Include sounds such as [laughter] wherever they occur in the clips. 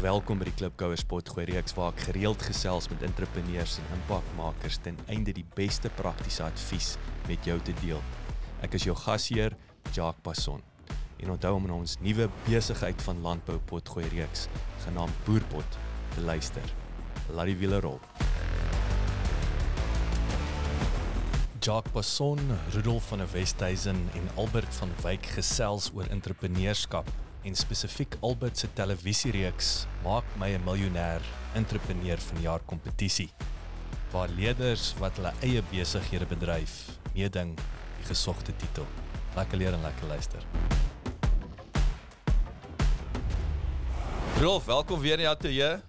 Welkom by die Klipkouer Spotgooi reeks waar ek gereeld gesels met entrepreneurs en impakmakers ten einde die beste praktiese advies met jou te deel. Ek is jou gasheer, Jacques Passon. En onthou om na ons nuwe besigheid van landbou potgooi reeks genaamd Boerpot te luister. Laat die wiele rol. Jacques Passon, Rudolf van der Westhuizen en Albert van Wyk gesels oor entrepreneurskap en spesifiek Albert se televisiereeks Maak my 'n miljonair entrepreneur van die jaar kompetisie waar leerders wat hulle eie besighede bedryf meeding die gesogte titel. Lekker leer en lekker luister. Rolf, welkom weer in die ateljee.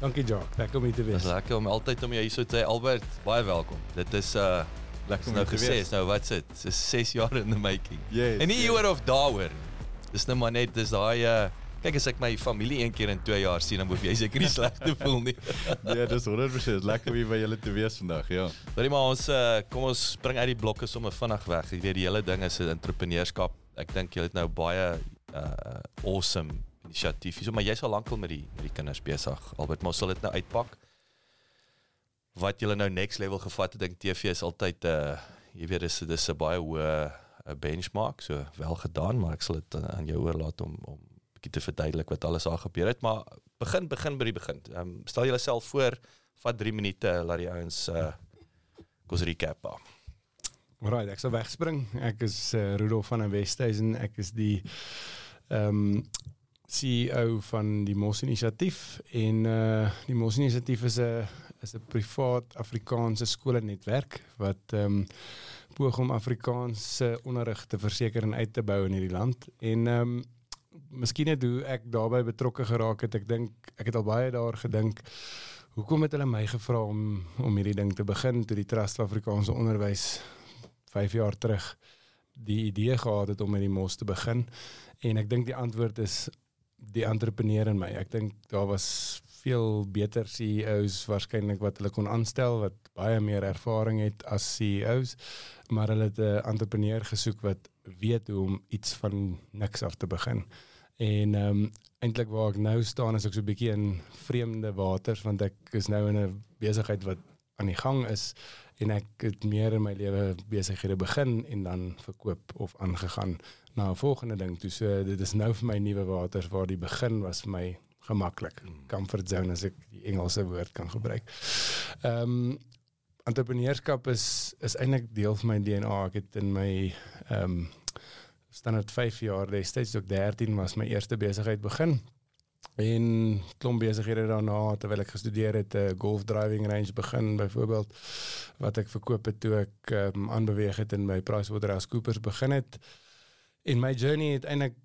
Dankie Jacques, lekker om hier te wees. lekker om altyd om jou hier so te hê Albert. Baie welkom. Dit is uh Lekker om nou hier gesê, nou wat sit? Dit is 6 jaar in the making. Yes, en nie yes. hieroor of daaroor. nie. Dis nou maar net dis daai uh kyk as ek my familie een keer in 2 jaar sien dan hoef jy seker nie [laughs] sleg te voel nie. Ja, dis 100% lekker om hier by julle te wees vandag, ja. Hoorie maar ons uh kom ons spring uit die blokke sommer vinnig weg. Jy weet die hele ding is 'n entrepreneurskap. Ek dink jy het nou baie uh awesome inisiatief. So maar jy's al lankal met die met die kinders besig. Albert, maar sal dit nou uitpak. Wat julle nou next level gevat het, dink TV is altyd uh jy weet dis dis 'n baie hoë uh, benchmark. So wel gedaan, maar ek sal dit uh, aan jou oorlaat om om bietjie te verduidelik wat alles daar gebeur het, maar begin begin by die begin. Ehm um, stel jouself voor, vat 3 minute, laat die ouens uh kos recap. daar. Right, ek sal wegspring. Ek is uh, Rudolf van der Westhuizen. Ek is die ehm um, CEO van die Mos Inisiatief en uh die Mos Inisiatief is 'n is 'n privaat Afrikaanse skoolnetwerk wat ehm um, poog om Afrikaanse onderrig te verseker en uit te bou in hierdie land. En ehm um, miskien net hoe ek daarbey betrokke geraak het. Ek dink ek het al baie daar gedink. Hoekom het hulle my gevra om om hierdie ding te begin toe die Trust vir Afrikaanse Onderwys 5 jaar terug die idee gehad het om met die mos te begin en ek dink die antwoord is die entrepreneur in my. Ek dink daar was veel beter CEOs waarskynlik wat hulle kon aanstel wat baie meer ervaring het as CEOs, maar hulle het 'n entrepreneur gesoek wat weet hoe om iets van niks af te begin. En ehm um, eintlik waar ek nou staan is ek so 'n bietjie in vreemde waters want ek is nou in 'n besigheid wat aan die gang is en ek het meer in my lewe besighede begin en dan verkoop of aangegaan na 'n volgende ding. Toe so dit is nou vir my nuwe waters waar die begin was vir my gemaklik. Comfort zone as ek die Engelse woord kan gebruik. Ehm um, entrepreneurskap is is eintlik deel van my DNA. Ek het in my ehm um, standaard 5 jaar destyds ek 13 was my eerste besigheid begin en klomp besighede daarna terwyl ek gestudeer het 'n golf driving range begin byvoorbeeld wat ek verkoop het toe ek um, aanbeweeg het en by PricewaterhouseCoopers begin het en my journey het eintlik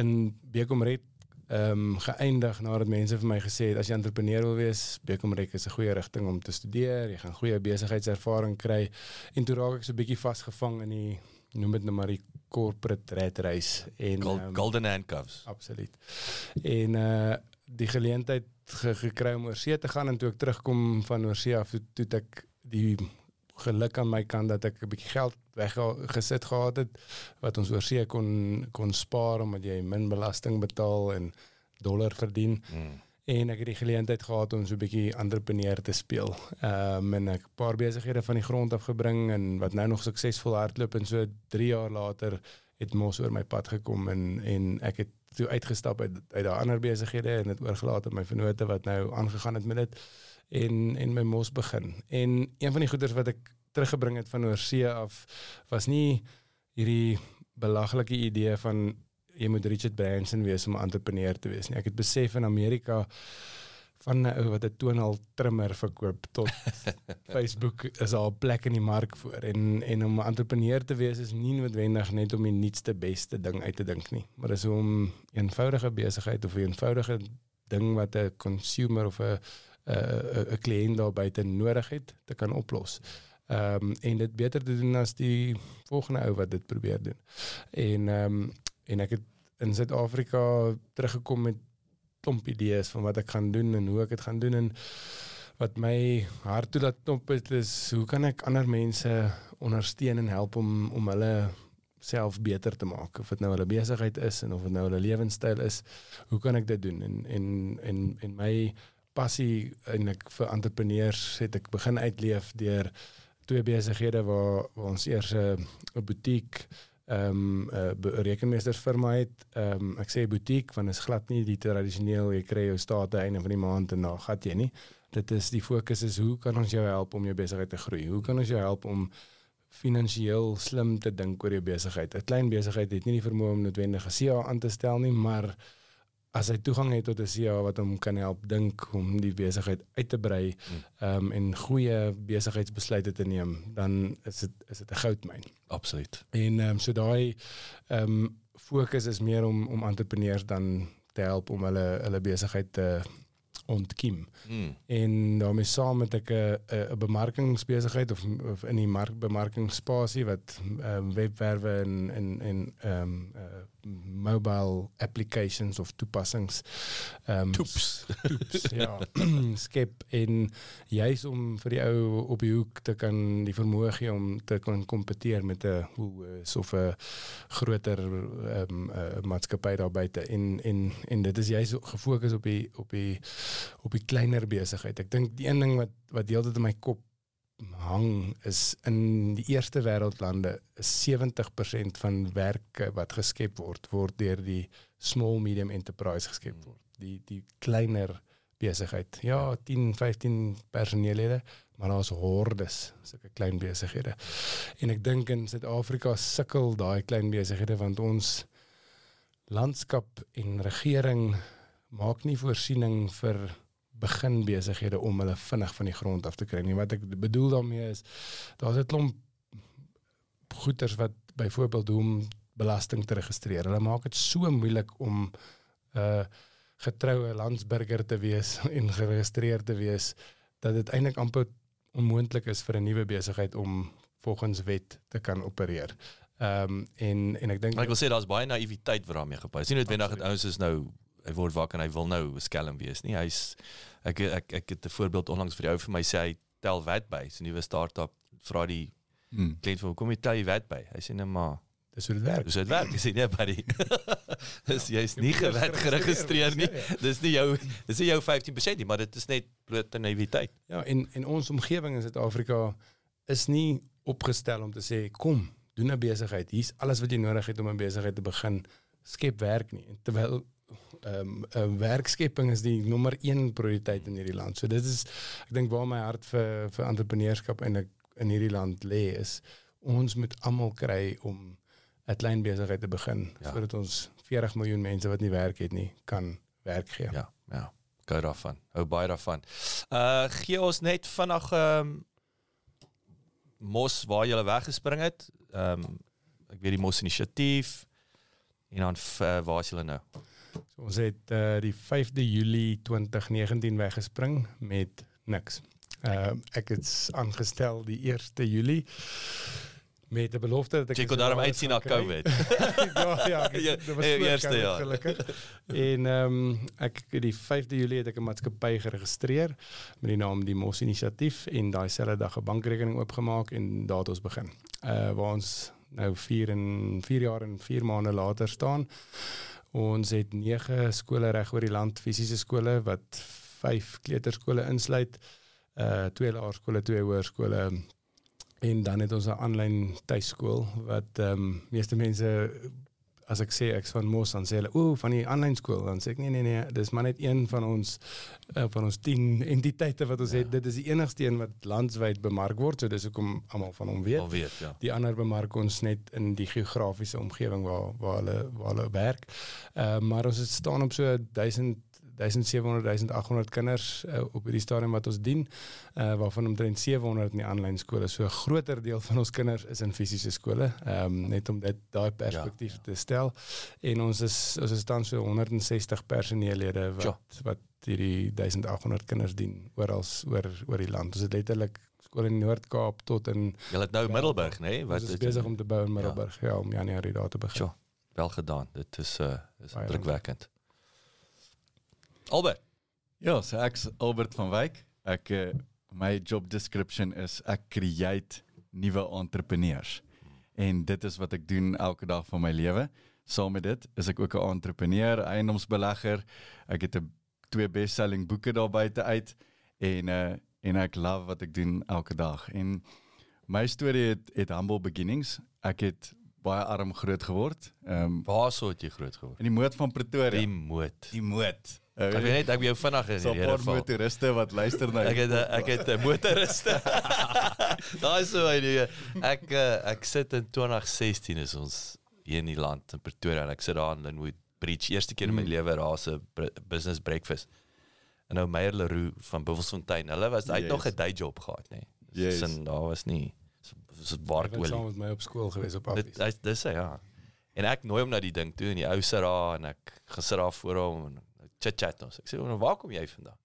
in Bekomred ehm um, geëindig nadat mense vir my gesê het as jy entrepreneur wil wees, Bekomrek is 'n goeie rigting om te studeer, jy gaan goeie besigheidservaring kry en toe raak ek so 'n bietjie vasgevang in die noem dit nou maar die corporate rat race en Gold, ehm, golden handcuffs. Absoluut. En uh die geleentheid ge gekry om oorsee te gaan en toe ek terugkom van oorsee af toe, toe ek die geluk aan my kant dat ek 'n bietjie geld weggesit gehad het wat ons oorsee kon kon spaar omdat jy min belasting betaal en dollar verdien. Mm. En ek het die geleentheid gehad om so 'n bietjie entrepreneur te speel. Ehm um, en ek 'n paar besighede van die grond af gebring en wat nou nog suksesvol hardloop en so 3 jaar later het mos oor my pad gekom en en ek het toe uitgestap uit uit daai ander besighede en dit oorgelaat aan my vennote wat nou aangegaan het met dit en en my mos begin. En een van die goeders wat ek teruggebring het van oorsee af was nie hierdie belaglike idee van jy moet Richard Branson wees om 'n entrepreneur te wees nie. Ek het besef in Amerika van 'n ou wat 'n toonal trimmer verkoop tot [laughs] Facebook is al 'n plek in die mark voor en en om 'n entrepreneur te wees is nie noodwendig net om die nuutste beste ding uit te dink nie, maar dis om 'n eenvoudige besigheid of 'n eenvoudige ding wat 'n consumer of 'n 'n 'n kliënt daar buite nodig het te kan oplos. Ehm um, en dit beter te doen as die volgende ou wat dit probeer doen. En ehm um, en ek het in Suid-Afrika teruggekom met klomp idees van wat ek gaan doen en hoe ek dit gaan doen en wat my hart toe laat klop het is hoe kan ek ander mense ondersteun en help om om hulle self beter te maak of dit nou hulle besigheid is en of dit nou hulle lewenstyl is hoe kan ek dit doen en en en en my passie ek vir entrepreneurs het ek begin uitleef deur twee besighede waar, waar ons eers 'n butiek ehm um, 'n uh, rekenmeestersfirma het. Ehm um, ek sê butiek want dit is glad nie die tradisioneel jy kry jou state einde van die maand en dan gat jy nie. Dit is die fokus is hoe kan ons jou help om jou besigheid te groei? Hoe kan ons jou help om finansiëel slim te dink oor jou besigheid? 'n Klein besigheid het nie die vermoë om noodwendig 'n CA aan te stel nie, maar as hy toegang het tot 'n CA wat hom kan help dink om die besigheid uit te brei um, en goeie besigheidsbesluite te neem, dan is dit is dit 'n goudmyn. Absoluut. En ehm um, so daai ehm um, fokus is meer om om entrepreneurs dan te help om hulle hulle besigheid te ontkiem. Mm. En daarmee saam met ek 'n 'n bemarkingsbesigheid of, of in die markbemarkingsspasie wat ehm um, webwerwe en en en ehm um, uh, mobile applications of toepassings. Ehm um, toeps. toeps [laughs] ja. [clears throat] Skep en juis om vir die ou op die hoek te kan die vermoë gee om te kan kompeteer met 'n of 'n groter ehm um, uh, maatskappy daar buite. En en en dit is juis gefokus op die op die op die kleiner besigheid. Ek dink die een ding wat wat deeltyd in my kop hang is in die eerste wêreldlande is 70% van werke wat geskep word word deur die small medium enterprise geskep hmm. word. Die die kleiner besigheid. Ja, 10, 15 personeellede, maar daar's hordes sulke klein besighede. En ek dink in Suid-Afrika sukkel daai klein besighede want ons landskap en regering maak nie voorsiening vir begin besighede om hulle vinnig van die grond af te kry nie. Wat ek bedoel daarmee is daar's 'n klomp goeders wat byvoorbeeld hoe om belasting te registreer. Hulle maak dit so moeilik om 'n uh, getroue landsburger te wees [laughs] en geregistreer te wees dat dit eintlik amper onmoontlik is vir 'n nuwe besigheid om volgens wet te kan opereer. Ehm um, en en ek dink ek wil sê daar's baie naïwiteit wat daarmee gepaard. Sien noodwendig dat ouens is nou hy word wakker en hy wil nou 'n skelm wees nie. Hy's ek ek ek het 'n voorbeeld onlangs vir die ou vir my sê hy tel wat by. Sy nuwe start-up vra die hmm. kliënt vir kom jy tel jy wat by? Hy sê net maar dis hoe dit werk. Dis hoe dit werk. [laughs] Dis nie buddy. dis jy's nie gewet geregistreer nie. Dis nie jou dis nie jou 15% nie, maar dit is net blote naïwiteit. Ja, en en ons omgewing in Suid-Afrika is nie opgestel om te sê kom, doen 'n besigheid. Hier's alles wat jy nodig het om 'n besigheid te begin. Skep werk nie. Terwyl ehm um, werkskepping is die nommer 1 prioriteit in hierdie land. So dit is ek dink waar my hart vir vir entrepreneurskap en in hierdie land lê is ons moet almal kry om 'n klein besigheid te begin ja. sodat ons 40 miljoen mense wat nie werk het nie kan werk gee. Ja, ja. Gou daarvan. Hou baie daarvan. Uh gee ons net vinnig ehm um, mos waar jy weggespring het. Ehm um, ek weet die mos inisiatief en dan uh, waar is julle nou? So ons het uh, die 5de Julie 2019 weggespring met niks. Uh ek het aangestel die 1ste Julie met 'n belofte dat ek Jy kon daarom uitsien na COVID. [laughs] ja, [laughs] ja, dit was die eerste jaar gelukkig. [laughs] En ehm um, ek die 5de Julie het ek 'n maatskappy geregistreer met die naam die Mos Inisiatief en daai selfde dag 'n bankrekening oopgemaak en daar het ons begin. Uh waar ons nou 4 en 4 jaar en 4 maande later staan. Ons het 9 skole reg oor die land, fisiese skole wat 5 kleuterskole insluit, uh twee laerskole, twee hoërskole. En dan het ons 'n aanlyn tuiskool wat ehm um, meeste mense as ek sê ek's van Mos dan sê hulle ooh van die aanlyn skool dan sê ek nee nee nee dis maar net een van ons uh, van ons 10 entiteite wat ons ja. het dit is die enigste een wat landwyd bemark word so dis hoekom almal van hom weet. weet ja. Die ander bemark ons net in die geografiese omgewing waar waar hulle waar hulle werk. Uh, maar ons het staan op so 1000 1700 1800 kinders uh, op hierdie stadium wat ons dien uh, waarvan omtrent 700 in die aanlyn skole. So 'n groter deel van ons kinders is in fisiese skole um, net om dit daai perspektief ja, ja. te stel. En ons is ons is dan so 160 personeellede wat ja. wat hierdie 1800 kinders dien oral oor oor die land. Ons het letterlik skole in Noord-Kaap tot in Jy het nou ja, Middelburg nê nee? wat is besig om te bou in Middelburg. Ja, ja om Januarie daar te begin. Ja, wel gedaan. Dit is uh, is drukwekkend Albert. Ja, so ek's Albert van Wyk. Ek uh, my job description is ek create nuwe entrepreneurs. en dit is wat ek doen elke dag van my lewe. Saam met dit is ek ook 'n entrepreneur, eiendomsbelegger. Ek het 'n twee best-selling boeke daar buite uit en uh en ek love wat ek doen elke dag. En my storie het het humble beginnings. Ek het baie arm groot geword. Ehm um, Waar sou jy groot geword? in die moed van Pretoria. Die moed. die moed. Uh, Ek weet net ek by jou vinnig in so 'n hierdie paar geval. motoriste wat luister na Ek het eh, ek het 'n motoriste. [laughs] Daai is so my ding. Ek eh, ek sit in 2016 is ons hier in die land in Pretoria en ek sit daar in Linwood Bridge eerste keer in my Mm. lewe daar's 'n br- business breakfast. En nou Meyer Leroux van Buffelsfontein. Hulle was hy het Yes. nog 'n day job gehad, nê. Nee. Yes. Sin daar was nie so so Hy was barkolie. saam met my op skool gewees op Affies. hy dis hy ja. En ek nooi hom na die ding toe en die ou sit daar en ek gesit daar voor hom en chat chat ons. Ek sê "Nou, waar kom jy vandaan?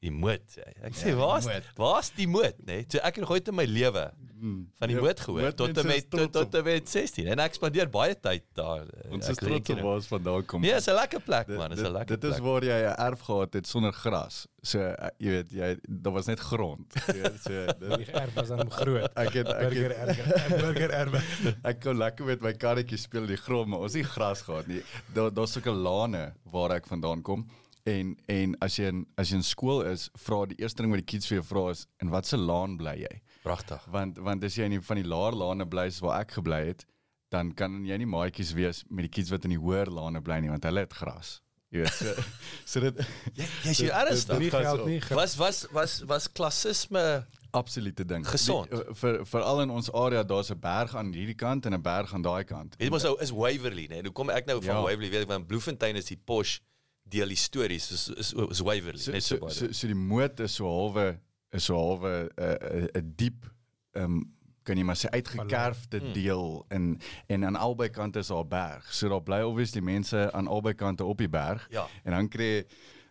Die moed. Ek sê Ja, die waar's moed. waar's die moed, nê? Nee? So ek het nog ooit in my lewe Mm. van die Ja, moed gehoor moed tot en is met tot, tot en met 16 en ek spandeer baie tyd daar. eh, Ons is trots op reken- waar ons vandaan kom. Nee, is 'n lekker plek Dit- man, is dit- 'n lekker Dit is plek. waar jy 'n erf gehad het sonder gras. So uh, jy weet jy daar was net grond. [laughs] So Die dit, erf was dan groot. ek het ek Burger het, erf. Burger erf. [laughs] ek kon lekker met my karretjie speel in die grond, maar ons het nie gras gehad nie. Daar daar's sulke lane waar ek vandaan kom. En en as jy in as jy in skool is, vra die eerste ding wat die kids vir jou vra is, "En wat se laan bly jy?" Pragtig. Want want as jy in die, van die laer lane bly soos waar ek gebly het, dan kan jy nie maatjies wees met die kids wat in die hoër lane bly nie, want hulle het gras. Jy weet, so, [laughs] so dit [laughs] Jy jy's hier [laughs] ernstig. Nie geld nie. ge- Was was was was klassisme absolute ding. Gesond. Die, uh, vir veral in ons area, daar's 'n berg aan hierdie kant en 'n berg aan daai kant. Dit mos nou is Waverley, né? Nou kom ek nou van Ja. Waverley, weet ek van Bloemfontein is die posh deel die stories is is, is Waverley, so, net so so, baie. so, so die moed is so halwe is so halwe 'n uh, 'n uh, diep ehm um, kan jy maar sê uitgekerfde Hmm. deel en en aan albei kante is daar berg. So daar bly obviously mense aan albei kante op die berg. Ja. En dan kry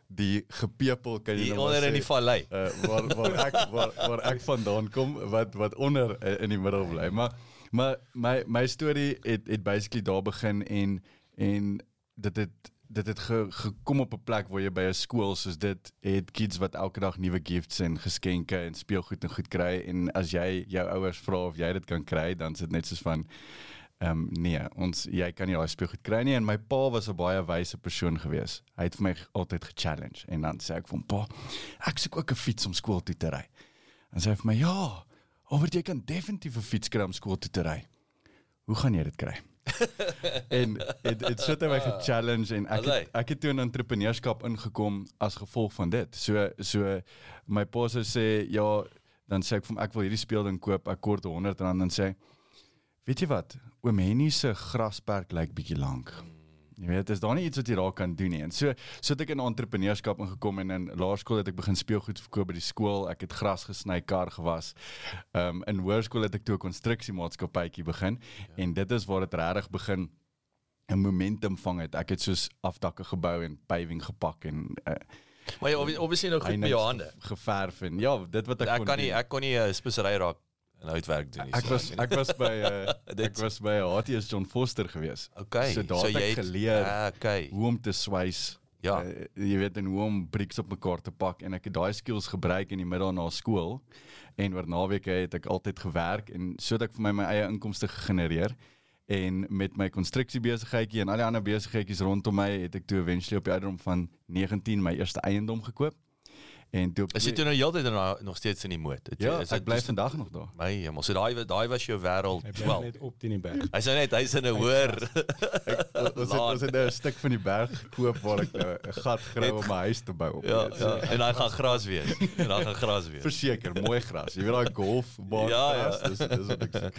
die gepepel kan jy Hier nou onder in sê, die vallei. uh, waar waar ek waar, waar ek vandaan kom wat wat onder uh, in die middel bly. Maar maar my my storie het het basically daar begin en en dit het dit het ge, gekom op 'n plek waar jy by 'n skool soos dit het kids wat elke dag nuwe gifts en geskenke en speelgoed en goed kry en as jy jou ouers vra of jy dit kan kry dan is dit net soos van Ehm um, nee, ons jy kan nie daai speelgoed kry nie en my pa was 'n baie wyse persoon gewees. Hy het vir my altyd ge-challenge en dan sê ek vir hom, "Pa, ek soek ook 'n fiets om skool toe te ry." En sê hy vir my, "Ja, Albert, jy kan definitief 'n fiets kry om skool toe te ry. Hoe gaan jy dit kry?" En dit dit sit hy my ge-challenge en ek het, ek het toe in entrepreneurskap ingekom as gevolg van dit. So so my pa sou sê, "Ja, dan sê ek vir hom ek wil hierdie speelding koop, ek kort R100 en dan sê hy, Weet jy wat? Oom Henny se grasperk lyk bietjie lank. Jy weet, is daar nie iets wat jy daar kan doen nie. En so so het ek in entrepreneurskap ingekom en in laerskool het ek begin speelgoed verkoop by die skool. Ek het gras gesny, kar gewas. Ehm um, in hoërskool het ek toe 'n konstruksiemaatskappytjie begin ja. en dit is waar dit regtig begin 'n momentum vang het. Ek het soos afdakke gebou en paving gepak en uh, Maar jy obvi- obviously nou goed met jou hande. geverf en ja, dit wat ek, Ek kon kan nie doen. ek kon nie 'n spesery raak en houtwerk doen nie. Ek was ek was by [laughs] uh, ek was by HTS John Foster gewees. nie. Okay. So daar het ek geleer Ah, okay. hoe om te swys. Ja. Uh, jy weet en hoe om bricks op mekaar te pak en ek het daai skills gebruik in die middag na skool en oor naweke het ek altyd gewerk en sodat ek vir my my eie inkomste gegenereer en met my konstruksiebesigheidjie en al die ander besigheidjies rondom my het ek toe eventually op die ouderdom van 19 my eerste eiendom gekoop. En toe Is jy toe nou heeltyd daarna nog steeds in die moed? Ja, is ek dit- bly vandag nog daar. My hemel, so daai daai was jou wêreld. Hy bly Wel, net op teen die berg. hy sê net hy's in 'n hoër. [laughs] Ons het ons het nou 'n stuk van die berg gekoop waar ek nou 'n gat grawe om my huis te bou. op. Ja, ja, en dan gaan gras wees. En dan gaan gras wees. Verseker, mooi gras. Jy weet daai golfbaan Ja, ja. gras, dis dis wat ek sê.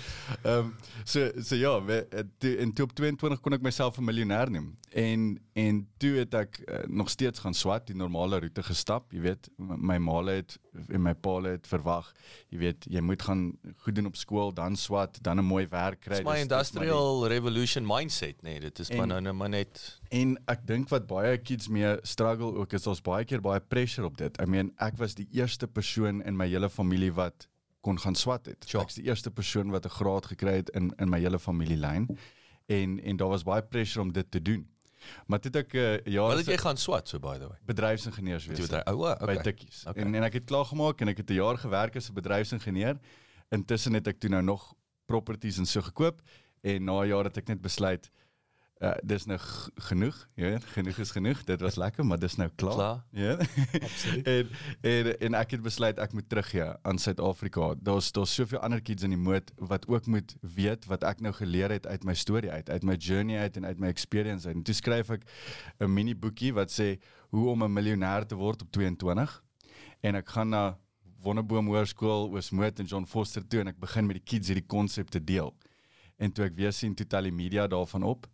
Ehm um, so so ja, we, eh, toe, en toe op 22 kon ek myself 'n miljonair noem. En en toe het ek uh, nog steeds gaan swat, die normale roete gestap, jy weet, my maale het en my pa het verwag, jy weet, jy moet gaan goed doen op skool, dan swat, dan 'n mooi werk kry. Dis my Dis- dis maar die- industrial revolution mindset, nee, dit is maar nou nou maar net En ek dink wat baie kids mee struggle ook is ons baie keer baie pressure op dit. I mean, ek was die eerste persoon in my hele familie wat kon gaan swat het. Sure. Ek's die eerste persoon wat 'n graad gekry het in in my hele familielyn. En en daar was baie pressure om dit te doen. Maar toe het ek uh, jaar Wat het jy gaan swat so by the way? bedryfsingenieurs Jy wees het ou by okay. Tikkies. Okay. En en ek het klaar gemaak en ek het 'n jaar gewerk as 'n bedryfsingenieur. Intussen het ek toe nou nog properties en so gekoop en na 'n jaar het ek net besluit uh, dis nou genoeg, jy weet, genoeg is genoeg. Dit was lekker, maar dis nou klaar. Klaar. Ja. Absoluut. [laughs] en, en en ek het besluit ek moet terug hier aan Suid-Afrika. Daar's daar's soveel ander kids in die moed wat ook moet weet wat ek nou geleer het uit my storie uit, uit my journey uit en uit my experience uit. En toe skryf ek 'n mini boekie wat sê hoe om 'n miljonair te word op 22. En ek gaan na Wonderboom Hoërskool, Oosmoed en John Foster toe en ek begin met die kids hierdie konsep te deel. En toe ek weer sien toe tel die media daarvan op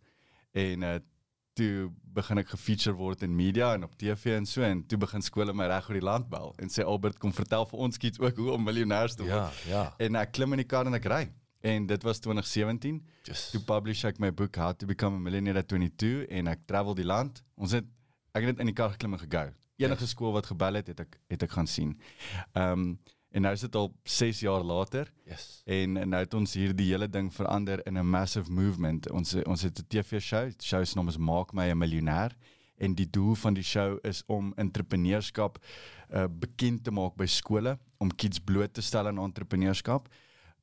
en uh, toe begin ek gefeature word in media en op TV en so en toe begin skole my reg oor die land bel en sê Albert kom vertel vir ons kids ook hoe om miljonêers te word. Ja, ja. En ek klim in die kar en ek ry. En dit was 2017. Just, Toe publish ek my boek How to Become a Millionaire at 22 en ek travel die land. Ons het ek het net in die kar geklim en gegou. Enige skool wat gebel het, het ek het ek gaan sien. Ehm um, en nou is dit al 6 jaar later yes. en nou het ons hierdie hele ding verander in 'n massive movement. Ons ons het 'n TV-show, die show se naam is Maak my 'n miljonair en die doel van die show is om entrepreneurskap uh, bekend te maak by skole, om kids bloot te stel aan entrepreneurskap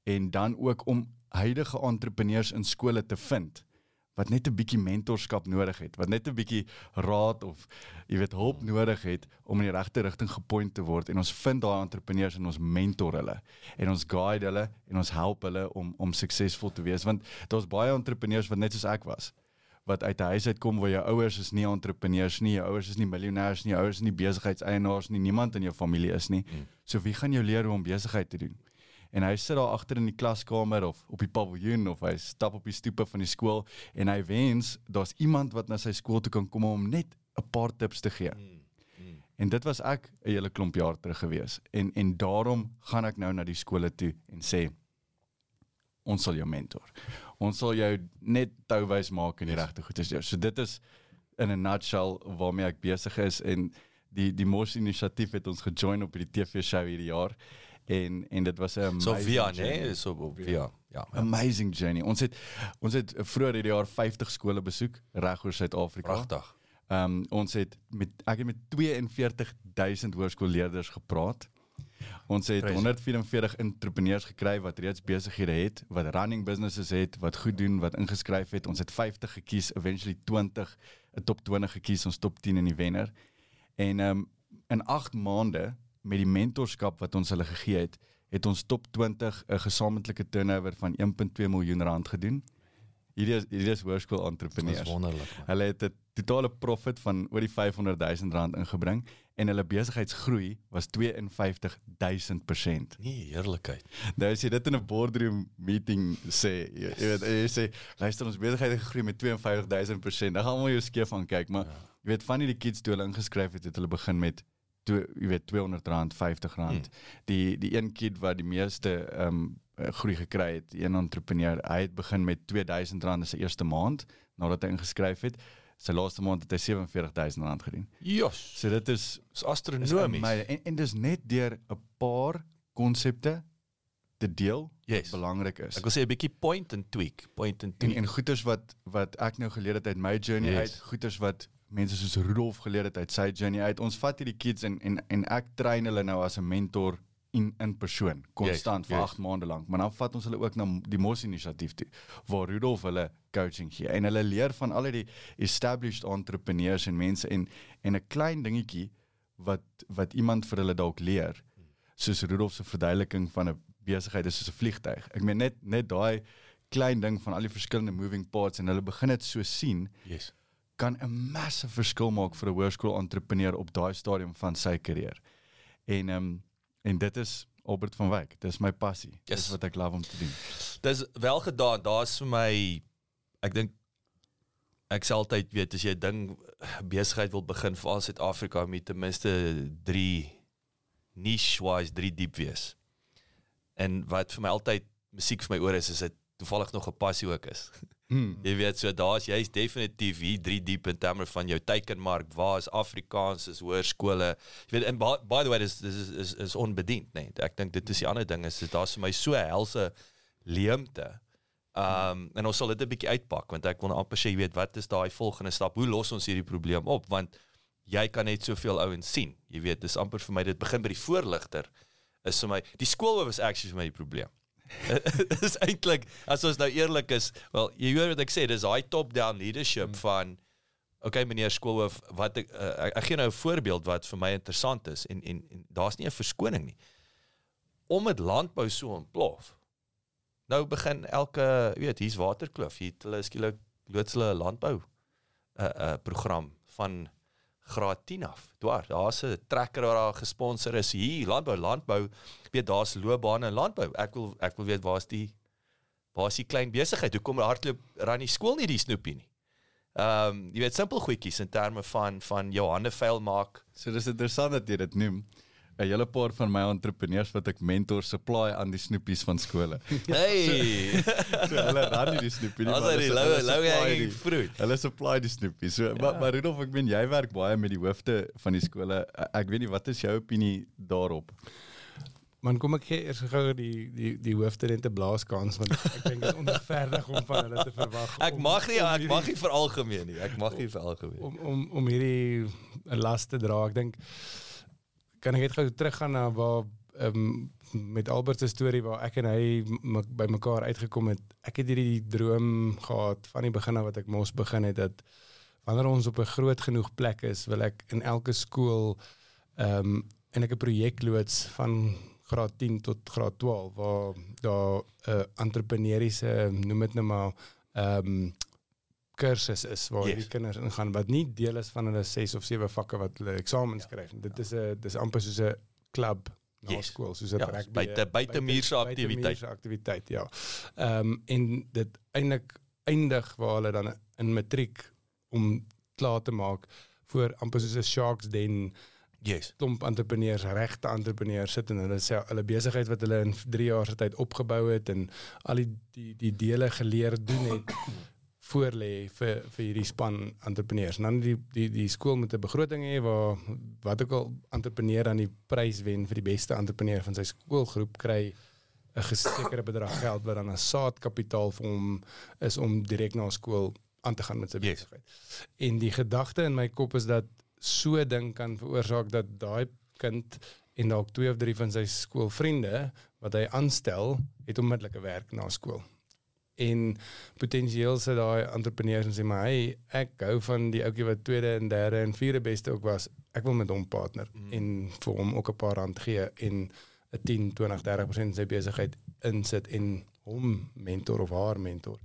en dan ook om huidige entrepreneurs in skole te vind wat net 'n bietjie mentorskap nodig het, wat net 'n bietjie raad of jy weet hulp nodig het om in die regte rigting gepoint te word en ons vind daai entrepreneurs en ons mentor hulle en ons guide hulle en ons help hulle om om suksesvol te wees want daar's baie entrepreneurs wat net soos ek was wat uit 'n huis uitkom waar jou ouers is nie entrepreneurs nie, jou ouers is nie miljonêers nie, jou ouers is nie besigheidseienaars nie, niemand in jou familie is nie. Mm. So wie gaan jou leer hoe om besigheid te doen? En hy sit daar agter in die klaskamer of op die paviljoen of hy stap op die stoepe van die skool en hy wens daar's iemand wat na sy skool toe kan kom om net 'n paar tips te gee. Mm, mm. En dit was ek 'n hele klomp jaar terug gewees. En en daarom gaan ek nou na die skole toe en sê ons sal jou mentor. Ons sal jou net touwys maak in die Yes. regte as jou. So dit is in 'n nutshell waarmee ek besig is en die die Mos inisiatief het ons gejoin op hierdie TV show hierdie jaar en en dit was 'n So via, journey. nee, so op via. Ja. ja. amazing journey. Ons het ons het vroeër hierdie jaar 50 skole besoek reg oor Suid-Afrika. Pragtig. Ehm um, ons het met ek het met 42000 hoërskoolleerders gepraat. Ons het Crazy. 144 entrepreneurs gekry wat reeds besighede het, wat running businesses het, wat goed doen, wat ingeskryf het. Ons het 50 gekies, eventually 20, 'n top 20 gekies, ons top 10 in die wenner. En ehm um, in 8 maande met die mentorskap wat ons hulle gegee het, het ons top 20 'n gesamentlike turnover van 1.2 miljoen rand gedoen. Hierdie is hierdie is hoërskool Dit is entrepreneurs. wonderlik. man. Hulle het 'n totale profit van oor die 500 000 rand ingebring en hulle besigheidsgroei was 52 000%. Nee, heerlikheid. Nou as jy dit in 'n boardroom meeting sê, jy, jy weet jy sê luister ons besigheid het gegroei met 52 000%. Dan gaan almal jou skeef aan kyk, maar Ja. jy weet van hierdie kids toe hulle ingeskryf het, het hulle begin met toe jy weet 200 rand, 50 rand. Hmm. Die die een kid wat die meeste ehm um, groei gekry het, een entrepreneur, hy het begin met 2000 rand in sy eerste maand nadat hy ingeskryf het. Sy laaste maand het hy 47000 rand gedien. Jos. So dit is is astronomies. amazing. en en dis net deur 'n paar konsepte te deel Yes. belangrik is. Ek wil sê 'n bietjie point and tweak, point and En tweak. en goeters wat wat ek nou geleer het uit my journey Yes. uit, goeters wat mense soos Rudolf geleer het uit sy journey uit. Ons vat hierdie kids en en en ek train hulle nou as 'n mentor in in persoon konstant vir yes. 8 maande lank. Maar dan vat ons hulle ook na die Mos inisiatief toe waar Rudolf hulle coaching gee en hulle leer van al die established entrepreneurs en mense en en 'n klein dingetjie wat wat iemand vir hulle dalk leer soos Rudolf se verduideliking van 'n besigheid is soos 'n vliegtyg. Ek meen net net daai klein ding van al die verskillende moving parts en hulle begin dit so sien Yes. Kan 'n massive verskil maak vir 'n hoërskool entrepreneur op daai stadium van sy karier. En ehm um, en dit is Albert van Wyk. Dis my passie. Dis Yes. wat ek love om te doen. Dis wel gedaan. Daar's vir my ek dink ek sal altyd weet as jy 'n ding besigheid wil begin vir Suid-Afrika moet ten minste 3 niche wise 3 diep wees. En wat vir my altyd musiek vir my oor is is dit toevallig nog 'n passie ook is. [laughs] Hmm. Jy weet so daar's jy's definitief hier 3 diep in terme van jou teikenmark. Waar is Afrikaans is hoërskole. Jy weet en by, by the way dis dis is is, is onbediend nê. Nee. Ek dink dit is die ander ding is daar's vir my so helse leemte. Um en ons sal dit 'n bietjie uitpak want ek wil amper sê jy weet wat is daai volgende stap? Hoe los ons hierdie probleem op? Want jy kan net soveel ouens sien. Jy weet dis amper vir my dit begin by die voorligter is vir my die skoolhoof is actually vir my die probleem. [laughs] is eintlik as ons nou eerlik is, wel jy hoor wat ek sê, dis daai top-down leadership Hmm. van okay meneer skoolhoof, wat ek, uh, ek ek gee nou 'n voorbeeld wat vir my interessant is en en, en daar's nie 'n verskoning nie. Om dit landbou so ontplof. Nou begin elke, weet, hier's waterkloof, hier het hulle skielik loods hulle landbou 'n uh, 'n uh, program van graad 10 af. Dwar, daar's 'n trekker wat daar gesponsor is hier, landbou, landbou. Ek weet daar's loopbane in landbou. Ek wil ek wil weet waar's die waar's die klein besigheid? Hoekom hardloop ran die skool nie die snoepie nie? Ehm um, jy weet simpel goedjies in terme van van jou hande vuil maak. So dis interessant dat jy dit noem. 'n Hele paar van my entrepreneurs wat ek mentor supply aan die snoepies van skole. [laughs] Hey. [laughs] So hulle ran nie die snoepie nie. Ons maar het die hulle- loue loue supply hanging die- fruit. Hulle supply die snoepies. So maar, maar Rudolf, ek meen jy werk baie met die hoofde van die skole. Ek weet nie wat is jou opinie daarop? Man kom ek gee eers gou die die die hoofde net 'n blaaskans want ek dink dit is onregverdig om van hulle te verwag. Ek om- mag nie om ek hierdie- mag nie vir algemeen nie. Ek mag nie vir algemeen. om om om hierdie 'n las te dra. Ek dink kan ek net gou teruggaan na waar ehm met Albert se storie waar ek en hy m- by mekaar uitgekom het. Ek het hierdie droom gehad van die begin af wat ek mos begin het dat wanneer ons op 'n groot genoeg plek is, wil ek in elke skool ehm en ek 'n projek loods van graad 10 tot graad 12 waar daar 'n uh, entrepreneuriese noem dit nou maar ehm kursus is waar Yes. die kinders ingaan wat nie deel is van hulle 6 of 7 vakke wat hulle eksamens ja. kry. Dit is 'n dis amper soos 'n klub na Yes. yes. skool, soos 'n Ja, rugby. buite- buitemuurse aktiwiteit. buitemuurse aktiwiteit, ja. Ehm um, en dit eintlik eindig waar hulle dan in matriek om klaar te maak voor amper soos 'n Sharks Den Yes. klomp entrepreneurs, regte entrepreneurs sit en hulle sê hulle besigheid wat hulle in 3 jaar se tyd opgebou het en al die die die dele geleer doen het voor lê vir vir hierdie span entrepreneurs. En dan die die die skool met 'n begroting hê waar wat ook al entrepreneur aan die prys wen vir die beste entrepreneur van sy skoolgroep kry 'n gesekerde bedrag geld wat dan as saadkapitaal vir hom is om direk na skool aan te gaan met sy Yes. besigheid. En die gedagte in my kop is dat so 'n ding kan veroorsaak dat daai kind en dalk twee of drie van sy skoolvriende wat hy aanstel, het onmiddellike werk na skool. En potensieel sit daai entrepreneurs en sê maar hey, ek hou van die ouetjie wat tweede en derde en vierde beste ook was. Ek wil met hom partner Mm. mm. en vir hom ook 'n paar rand gee en 'n 10, 20, 30% sy besigheid insit en hom mentor of haar mentor.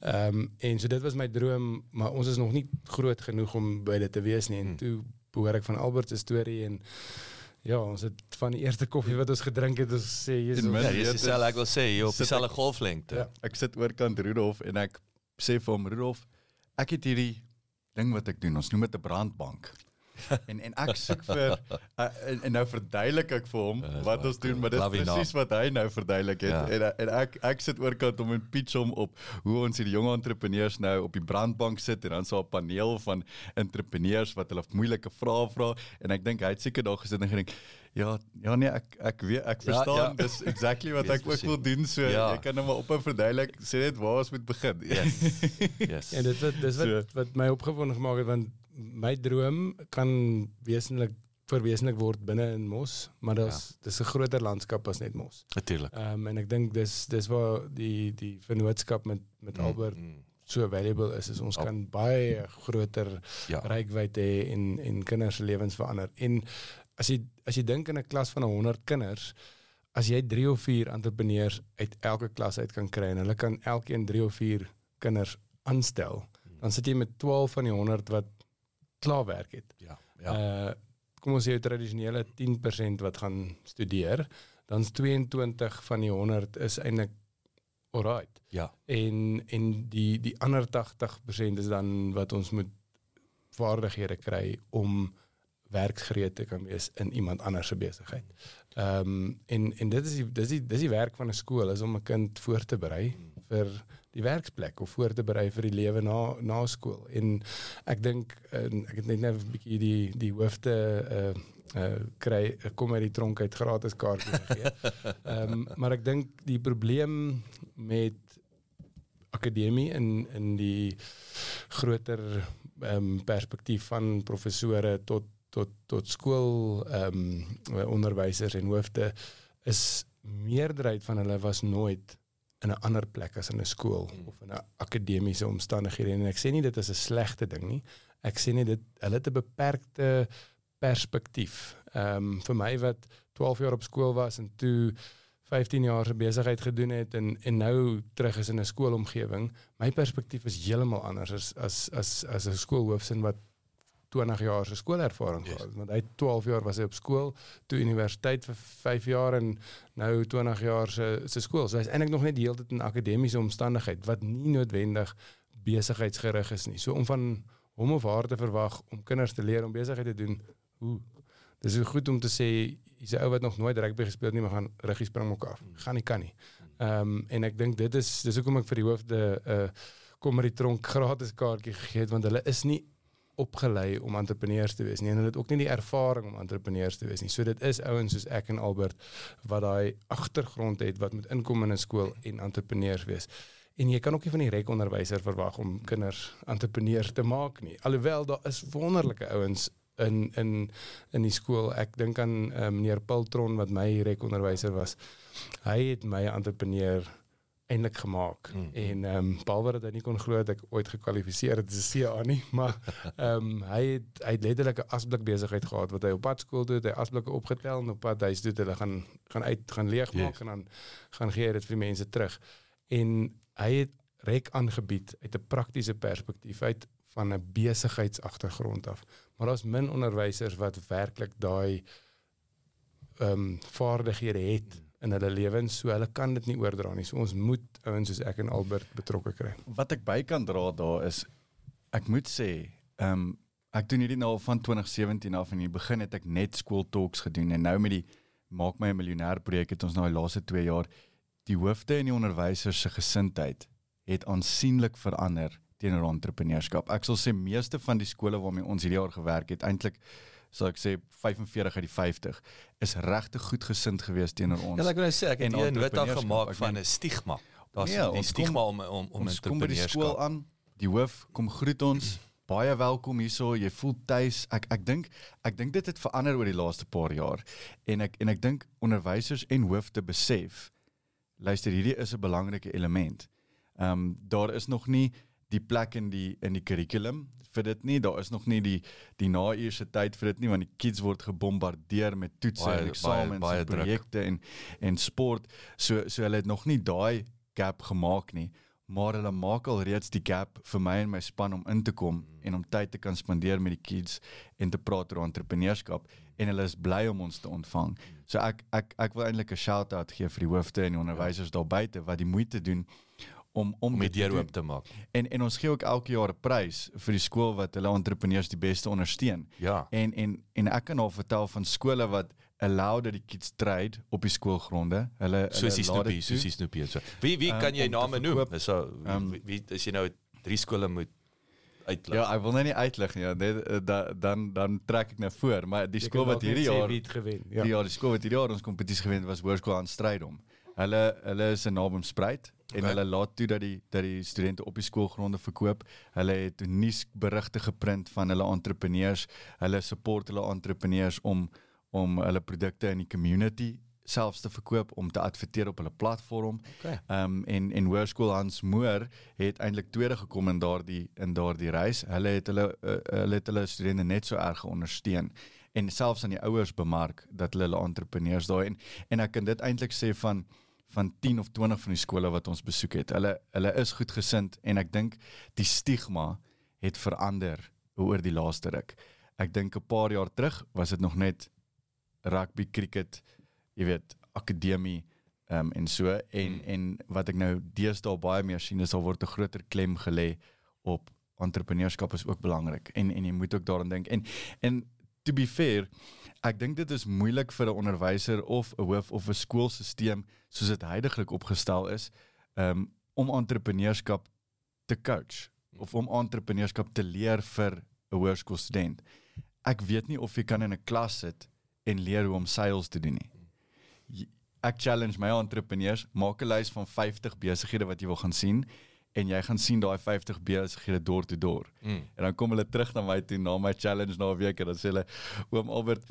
Ehm um, en so dit was my droom, maar ons is nog nie groot genoeg om by dit te wees nie. En Hmm. toe hoor ek van Albert se storie en ja, ons het van die eerste koffie wat ons gedrink het, ons sê my- Ja, dis is- dieselfde ek wil sê, jy op dieselfde golflengte. Ja. Ek sit oorkant Rudolf en ek sê vir hom Rudolf, ek het hierdie ding wat ek doen. Ons noem dit 'n brandbank. En en ek soek vir uh, [laughs] en, en nou verduidelik ek vir hom Ja, dis wat ons doen, maar dit is presies wat hy nou verduidelik het. Ja. En en ek ek sit oorkant om 'n pitch hom op hoe ons hierdie jong entrepreneurs nou op die brandbank sit en dan so 'n paneel van entrepreneurs wat hulle moeilike vrae vra en ek dink hy het seker daar gesit en gedink Ja, ja nee, ek ek weet ek Ja, verstaan. ja. Dis exactly wat [laughs] Dis ek ook wil doen. So Ja. jy kan nou maar op 'n verduidelik sê net waar ons moet begin. Yes. Yes. [laughs] En dit wat dis wat So. wat my opgewonde gemaak het want my droom kan wesenlik verwesenlik word binne in Mos, maar dis ja. dis 'n groter landskap as net Mos. Natuurlik. Ehm um, en ek dink dis dis waar die die vennootskap met met Albert Mm, so valuable is is ons Al- kan baie groter Ja. rykwyte hê en en kinders se lewens verander. En as jy as jy dink in 'n klas van 100 kinders, as jy 3 of 4 entrepreneurs uit elke klas uit kan kry en hulle kan elkeen 3 of 4 kinders aanstel, dan sit jy met 12 van die 100 wat klaar werk het. Ja. Ja. Uh kom ons sê tradisionele 10% wat gaan studeer, dan's 22 van die 100 is eintlik alright. Ja. En en die die ander 80% is dan wat ons moet vaardighede kry om werksgereed te kan wees in iemand anders se besigheid. Ehm um, en en dit is die dis die dis die werk van 'n skool is om 'n kind voor te berei vir die werksplek of voor te berei vir die lewe na na skool. En ek dink ek het net nou 'n bietjie die die hoofde uh uh kry kom uit die tronk uit gratis kaartjies gegee. [laughs] Ehm um, maar ek dink die probleem met akademie in in die groter ehm um, perspektief van professore tot tot tot skool ehm um, onderwysers en hoofde is meerderheid van hulle was nooit in 'n ander plek as in 'n skool Mm. of in 'n akademiese omstandighede en ek sê nie dit is 'n slegte ding nie. Ek sê net dit hulle het 'n beperkte perspektief. Ehm um, vir my wat 12 jaar op skool was en toe 15 jaar se besigheid gedoen het en en nou terug is in 'n skoolomgewing, my perspektief is heeltemal anders as as as as 'n skoolhoofsin wat 20 jaar se skoolervaring Yes. gehad. Want hy het 12 jaar was hy op skool, toe universiteit vir 5 jaar en nou 20 jaar se se skool. So hy's eintlik nog net die hele tyd in akademiese omstandigheid wat nie noodwendig besigheidsgerig is nie. So om van hom of haar te verwag om kinders te leer om besigheid te doen, hoe Dis goed om te sê hier's 'n ou wat nog nooit rugby gespeel het nie, maar gaan rugby spring mok af. Gaan nie kan nie. Ehm um, en ek dink dit is dis hoekom ek vir die hoofde 'n uh, kommerie tronk gratis kaartjie gegee het want hulle is nie opgelei om entrepreneurs te wees nie en hulle het ook nie die ervaring om entrepreneurs te wees nie. So dit is ouens soos ek en Albert wat daai agtergrond het wat moet inkom in 'n skool en entrepreneurs wees. En jy kan ook nie van die rekonderwyser verwag om kinders entrepreneurs te maak nie. Alhoewel daar is wonderlike ouens in in in die skool. Ek dink aan uh, meneer Piltron wat my rekonderwyser was. Hy het my entrepreneur eintlik gemaak. Mm. En ehm um, behalwe dat hy nie kon glo dat ek ooit gekwalifiseer het as 'n CA nie, [laughs] maar ehm um, hy het hy het letterlik 'n asblik besigheid gehad wat hy op pad skool toe het, hy asblikke opgetel en op pad huis toe het hulle gaan gaan uit gaan leegmaak Yes. en dan gaan gee hy dit vir die mense terug. En hy het rek aangebied uit 'n praktiese perspektief uit van 'n besigheidsagtergrond af. Maar daar's min onderwysers wat werklik daai ehm um, vaardighede het in hulle lewens, so hulle kan dit nie oordra nie. So ons moet ouens soos ek en Albert betrokke kry. Wat ek by kan dra daar is ek moet sê, ehm um, ek doen hierdie nou al van 2017 af en in die begin het ek net skool talks gedoen en nou met die maak my 'n miljonair projek het ons nou die laaste 2 jaar die hoofde en die onderwysers se gesindheid het aansienlik verander teenoor entrepreneurskap. Ek sal sê meeste van die skole waarmee ons hierdie jaar gewerk het, eintlik sal ek sê 45 uit die 50 is regtig goed gesind geweest teenoor ons. Ja, ek wil nou sê ek het hier 'n nota gemaak van 'n stigma. Daar's die ons stigma om om om ons kom by die skool aan, die hoof kom groet ons. [clears throat] Baie welkom hierso. Jy voel tuis. Ek ek dink ek dink dit het verander oor die laaste paar jaar. En ek en ek dink onderwysers en hoofde besef luister hierdie is 'n belangrike element. Ehm um, daar is nog nie die plek in die in die kurrikulum vir dit nie. Daar is nog nie die die nauurse tyd vir dit nie want die kids word gebombardeer met toetse Baie- en eksamens baie- baie en projekte en en sport. So so hulle het nog nie daai gap gemaak nie, maar hulle maak al reeds die gap vir my en my span om in te kom en om tyd te kan spandeer met die kids en te praat oor entrepreneurskap en hulle is bly om ons te ontvang. So ek ek ek wil eintlik 'n shout-out gee vir die hoofde en die onderwysers daar buite wat die moeite doen om om om die deur oop te maak. En en ons gee ook elke jaar 'n prys vir die skool wat hulle entrepreneurs die beste ondersteun. Ja. En en en ek kan al vertel van skole wat allow dat die kids trade op die skoolgronde. Hulle Soos die Snoopy, dit soos die Snoopy en so. Wie wie Um, kan jy te name noem? verkoop. So wie, Um, wie, wie as jy nou drie skole moet uitlig. Ja, ek wil nou nie uitlig nie. Ja, dit, eh, da, dan dan trek ek nou voor, maar die skool wat net hierdie jaar het gewen. Ja. Die jaar die skool wat hierdie jaar ons kompetisie gewen het was Hoërskool aan Strydom. Hulle hulle is in Naam Spruit en Okay. hulle laat toe dat die dat die studente op die skoolgronde verkoop. Hulle het nuusberigte geprint van hulle entrepreneurs. Hulle support hulle entrepreneurs om om hulle produkte in die community selfs te verkoop om te adverteer op hulle platform. Okay. Ehm um, en en Hoërskool Hans Moor het eintlik tweede gekom in daardie in daardie reis. Hulle het hulle uh, hulle het hulle studente net so erg ondersteun en selfs aan die ouers bemark dat hulle hulle entrepreneurs daai en en ek kan dit eintlik sê van van 10 of 20 van die skole wat ons besoek het. Hulle hulle is goed gesind en ek dink die stigma het verander oor die laaste ruk. Ek dink 'n paar jaar terug was dit nog net rugby, cricket, jy weet, akademie ehm um, en so en Hmm. en wat ek nou deesdae baie meer sien is daar word 'n groter klem gelê op entrepreneurskap is ook belangrik en en jy moet ook daaraan dink en en to be fair ek dink dit is moeilik vir 'n onderwyser of 'n hoof of 'n skoolstelsel soos dit heidaglik opgestel is um, om entrepreneurskap te coach of om entrepreneurskap te leer vir 'n hoërskoolstudent. Ek weet nie of jy kan in 'n klas sit en leer hoe om sales te doen nie. J- Ek challenge my entrepreneurs, maak 'n lys van 50 besighede wat jy wil gaan sien en jy gaan sien daai 50 besighede door to door. Mm. En dan kom hulle terug na my toe na my challenge na 'n week en dan sê hulle oom Albert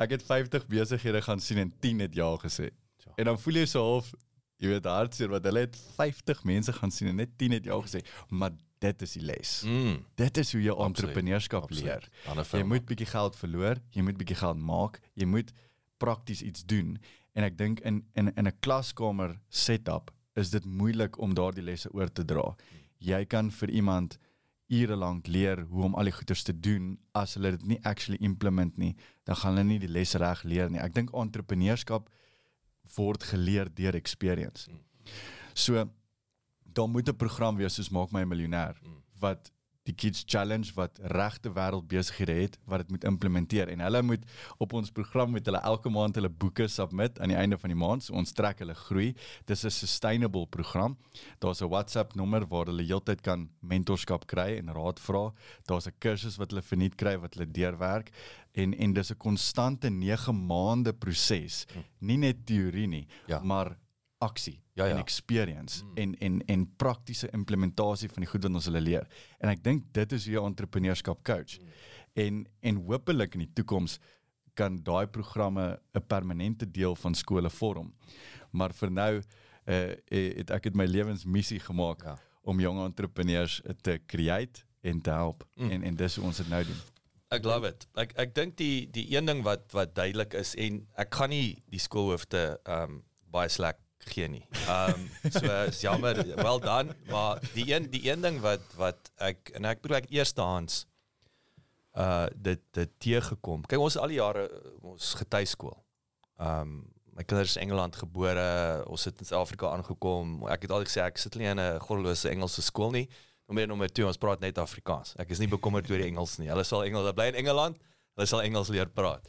ek het 50 besighede gaan sien en 10 het ja gesê. Ja. En dan voel jy so half jy weet hartseer want hulle het 50 mense gaan sien en net 10 het jou gesê, maar dit is die les. Mm. Dit is hoe jy entrepreneurskap leer. Jy moet bietjie geld verloor, jy moet bietjie geld maak, jy moet prakties iets doen. En ek dink in in in 'n klaskamer setup is dit moeilik om daardie lesse oor te dra. Jy kan vir iemand ure lank leer hoe om al die goeders te doen as hulle dit nie actually implement nie, dan gaan hulle nie die les reg leer nie. Ek dink entrepreneurskap word geleer deur experience. So daar moet 'n program wees soos maak my 'n miljonair wat die kids challenge wat regte wêreld besighede het wat dit moet implementeer. En hulle moet op ons program met hulle elke maand hulle boeke submit aan die einde van die maand. So ons trek hulle groei. Dis 'n sustainable program. Daar's 'n WhatsApp nommer waar hulle heeltyd kan mentorskap kry en raad vra. Daar's 'n kursus wat hulle verniet kry wat hulle deurwerk. En en dis 'n konstante 9 maande proses. Nie net teorie nie Ja. maar aksie Ja, ja. en experience mm. en en en praktiese implementasie van die goed wat ons hulle leer. En ek dink dit is hoe jy entrepreneurskap coach. Mm. En en hopelik in die toekoms kan daai programme 'n permanente deel van skole vorm. Maar vir nou uh, het ek dit my lewensmissie gemaak Ja. om jong entrepreneurs te create en te help. Mm. En en dis hoe ons dit nou doen. Ek love it. Ek ek dink die die een ding wat wat duidelik is en ek gaan nie die skoolhoofde ehm um, baie sleg gee nie. Ehm um, so is jammer. Well done, maar die een die een ding wat wat ek en ek bedoel ek eerstehands uh dit dit teëgekom. Kyk ons al die jare uh, ons getuiskool. Ehm um, my kinders is Engeland gebore, ons het in Suid-Afrika aangekom. Ek het altyd gesê ek sit nie in 'n goddelose Engelse skool nie. Nommer nommer 2, ons praat net Afrikaans. Ek is nie bekommerd oor die Engels nie. Hulle sal Engels, bly in Engeland. Hulle sal Engels leer praat.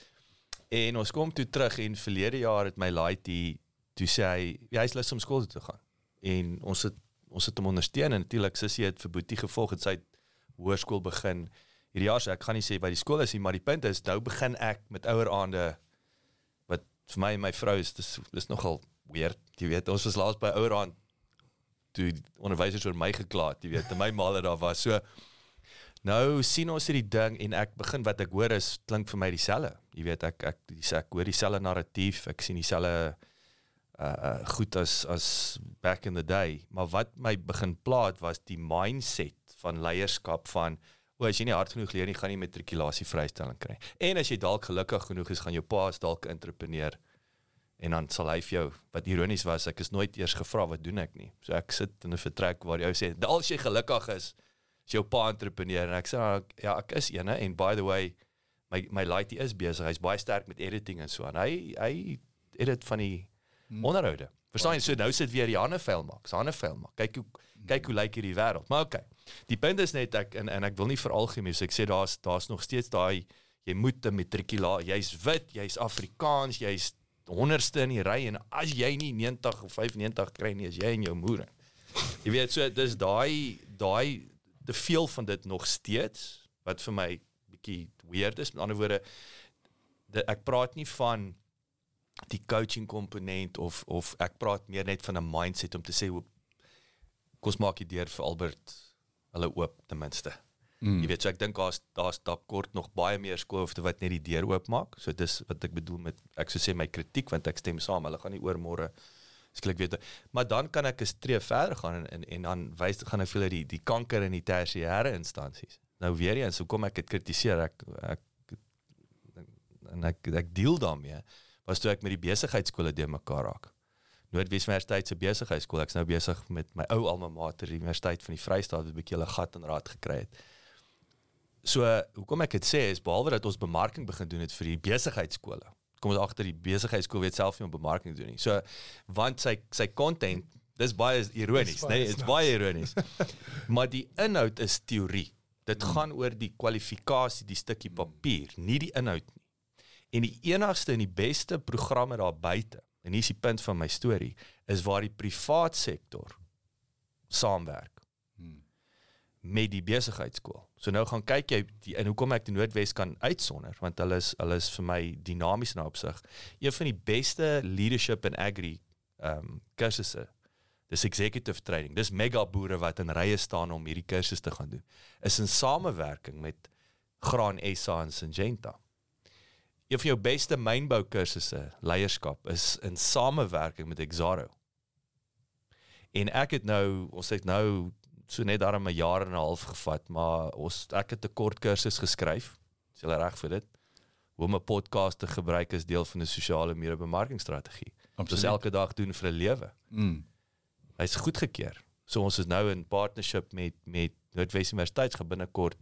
En ons kom toe terug en verlede jaar het my laaitie toe sê hy ja, hy's lus om skool toe te gaan. En ons het ons het hom ondersteun en natuurlik Sissie het vir Boetie gevolg het sy het hoërskool begin hierdie jaar. So ek gaan nie sê by die skool is nie, maar die punt is nou begin ek met ouer aande wat vir my en my vrou is dis dis nogal weird. Jy weet, ons was laas by ouer aand toe onderwysers oor my gekla het, jy weet, en my maal daar was. So nou sien ons hierdie ding en ek begin wat ek hoor is klink vir my dieselfde. Jy weet, ek ek dis ek hoor dieselfde narratief, ek sien dieselfde uh, uh goed as as back in the day, maar wat my begin plaat was die mindset van leierskap van o, as jy nie hard genoeg leer nie, gaan jy matrikulasie vrystelling kry. En as jy dalk gelukkig genoeg is, gaan jou pa is dalk entrepreneur en dan sal hy vir jou wat ironies was, ek is nooit eers gevra wat doen ek nie. So ek sit in 'n vertrek waar ou sê, "Al as jy gelukkig is, is jou pa entrepreneur." En ek sê, "Nou, "Ja, ek is eene en by the way, my my laaitie is besig. Hy's baie sterk met editing en so aan. Hy hy edit van die. Onderhoude. Verstaan jy? So nou sit weer die ander vel maak. Ander vel maak. Kyk hoe kyk hoe lyk hierdie wêreld. Maar okay. Die punt is net ek en en ek wil nie veralgemeen so ek sê daar's daar's nog steeds daai jy moet 'n matrikulaat. Jy's wit, jy's Afrikaans, jy's honderdste in die ry en as jy nie 90 of 95 kry nie, is jy en jou moeder. Jy weet so dis daai daai te veel van dit nog steeds wat vir my bietjie weird is. Met ander woorde de, ek praat nie van die coaching komponent of of ek praat meer net van 'n mindset om te sê hoe kos maak jy deur vir Albert hulle oop ten minste. Mm. Jy weet so ek dink daar's daar's dalk kort nog baie meer skoolhoofde wat net die deur oop maak. So dis wat ek bedoel met ek sou sê my kritiek want ek stem saam. Hulle gaan nie oor môre skielik weet. Maar dan kan ek 'n tree verder gaan en en, en dan wys gaan ek vir hulle die die kanker in die tersiêre instansies. Nou weer eens, hoekom ek dit kritiseer ek ek en ek ek deel daarmee was toe ek met die besigheidskole de mekaar raak. Noordwes Universiteit se besigheidskool. Ek's nou besig met my ou alma mater, die Universiteit van die Vrystaat wat 'n bietjie 'n gat in raad gekry het. So, hoekom ek dit sê is behalwe dat ons bemarking begin doen het vir die besigheidskole. Kom ons agter die besigheidskool weet self nie om bemarking doen nie. So, want sy sy content, dis baie ironies, baie nee, dit's baie [laughs] ironies. maar die inhoud is teorie. Dit gaan oor die kwalifikasie, die stukkie papier, nie die inhoud nie. En die enigste en die beste programme daar buite, en hier is die punt van my storie, is waar die privaat sektor saamwerk met die besigheidskool. So nou gaan kyk jy die, en hoekom ek die Noordwes kan uitsonder want hulle is hulle is vir my dinamies in daai opsig. Een van die beste leadership in agri ehm um, kursusse. Dis executive training. Dis mega boere wat in rye staan om hierdie kursus te gaan doen. Is in samewerking met Graan SA en Syngenta. Een van jou beste mynbou kursusse, leierskap, is in samewerking met Exaro. En ek het nou, ons het nou so net daarom 'n jaar en 'n half gevat, maar ons ek het 'n kort kursus geskryf. Is jy reg vir dit? Hoe om 'n podcast te gebruik as deel van 'n sosiale media bemarkingsstrategie. Dis elke dag doen vir 'n lewe. Mm. Hy's goedgekeur. So ons is nou in partnership met met Noordwes Universiteit gaan binnekort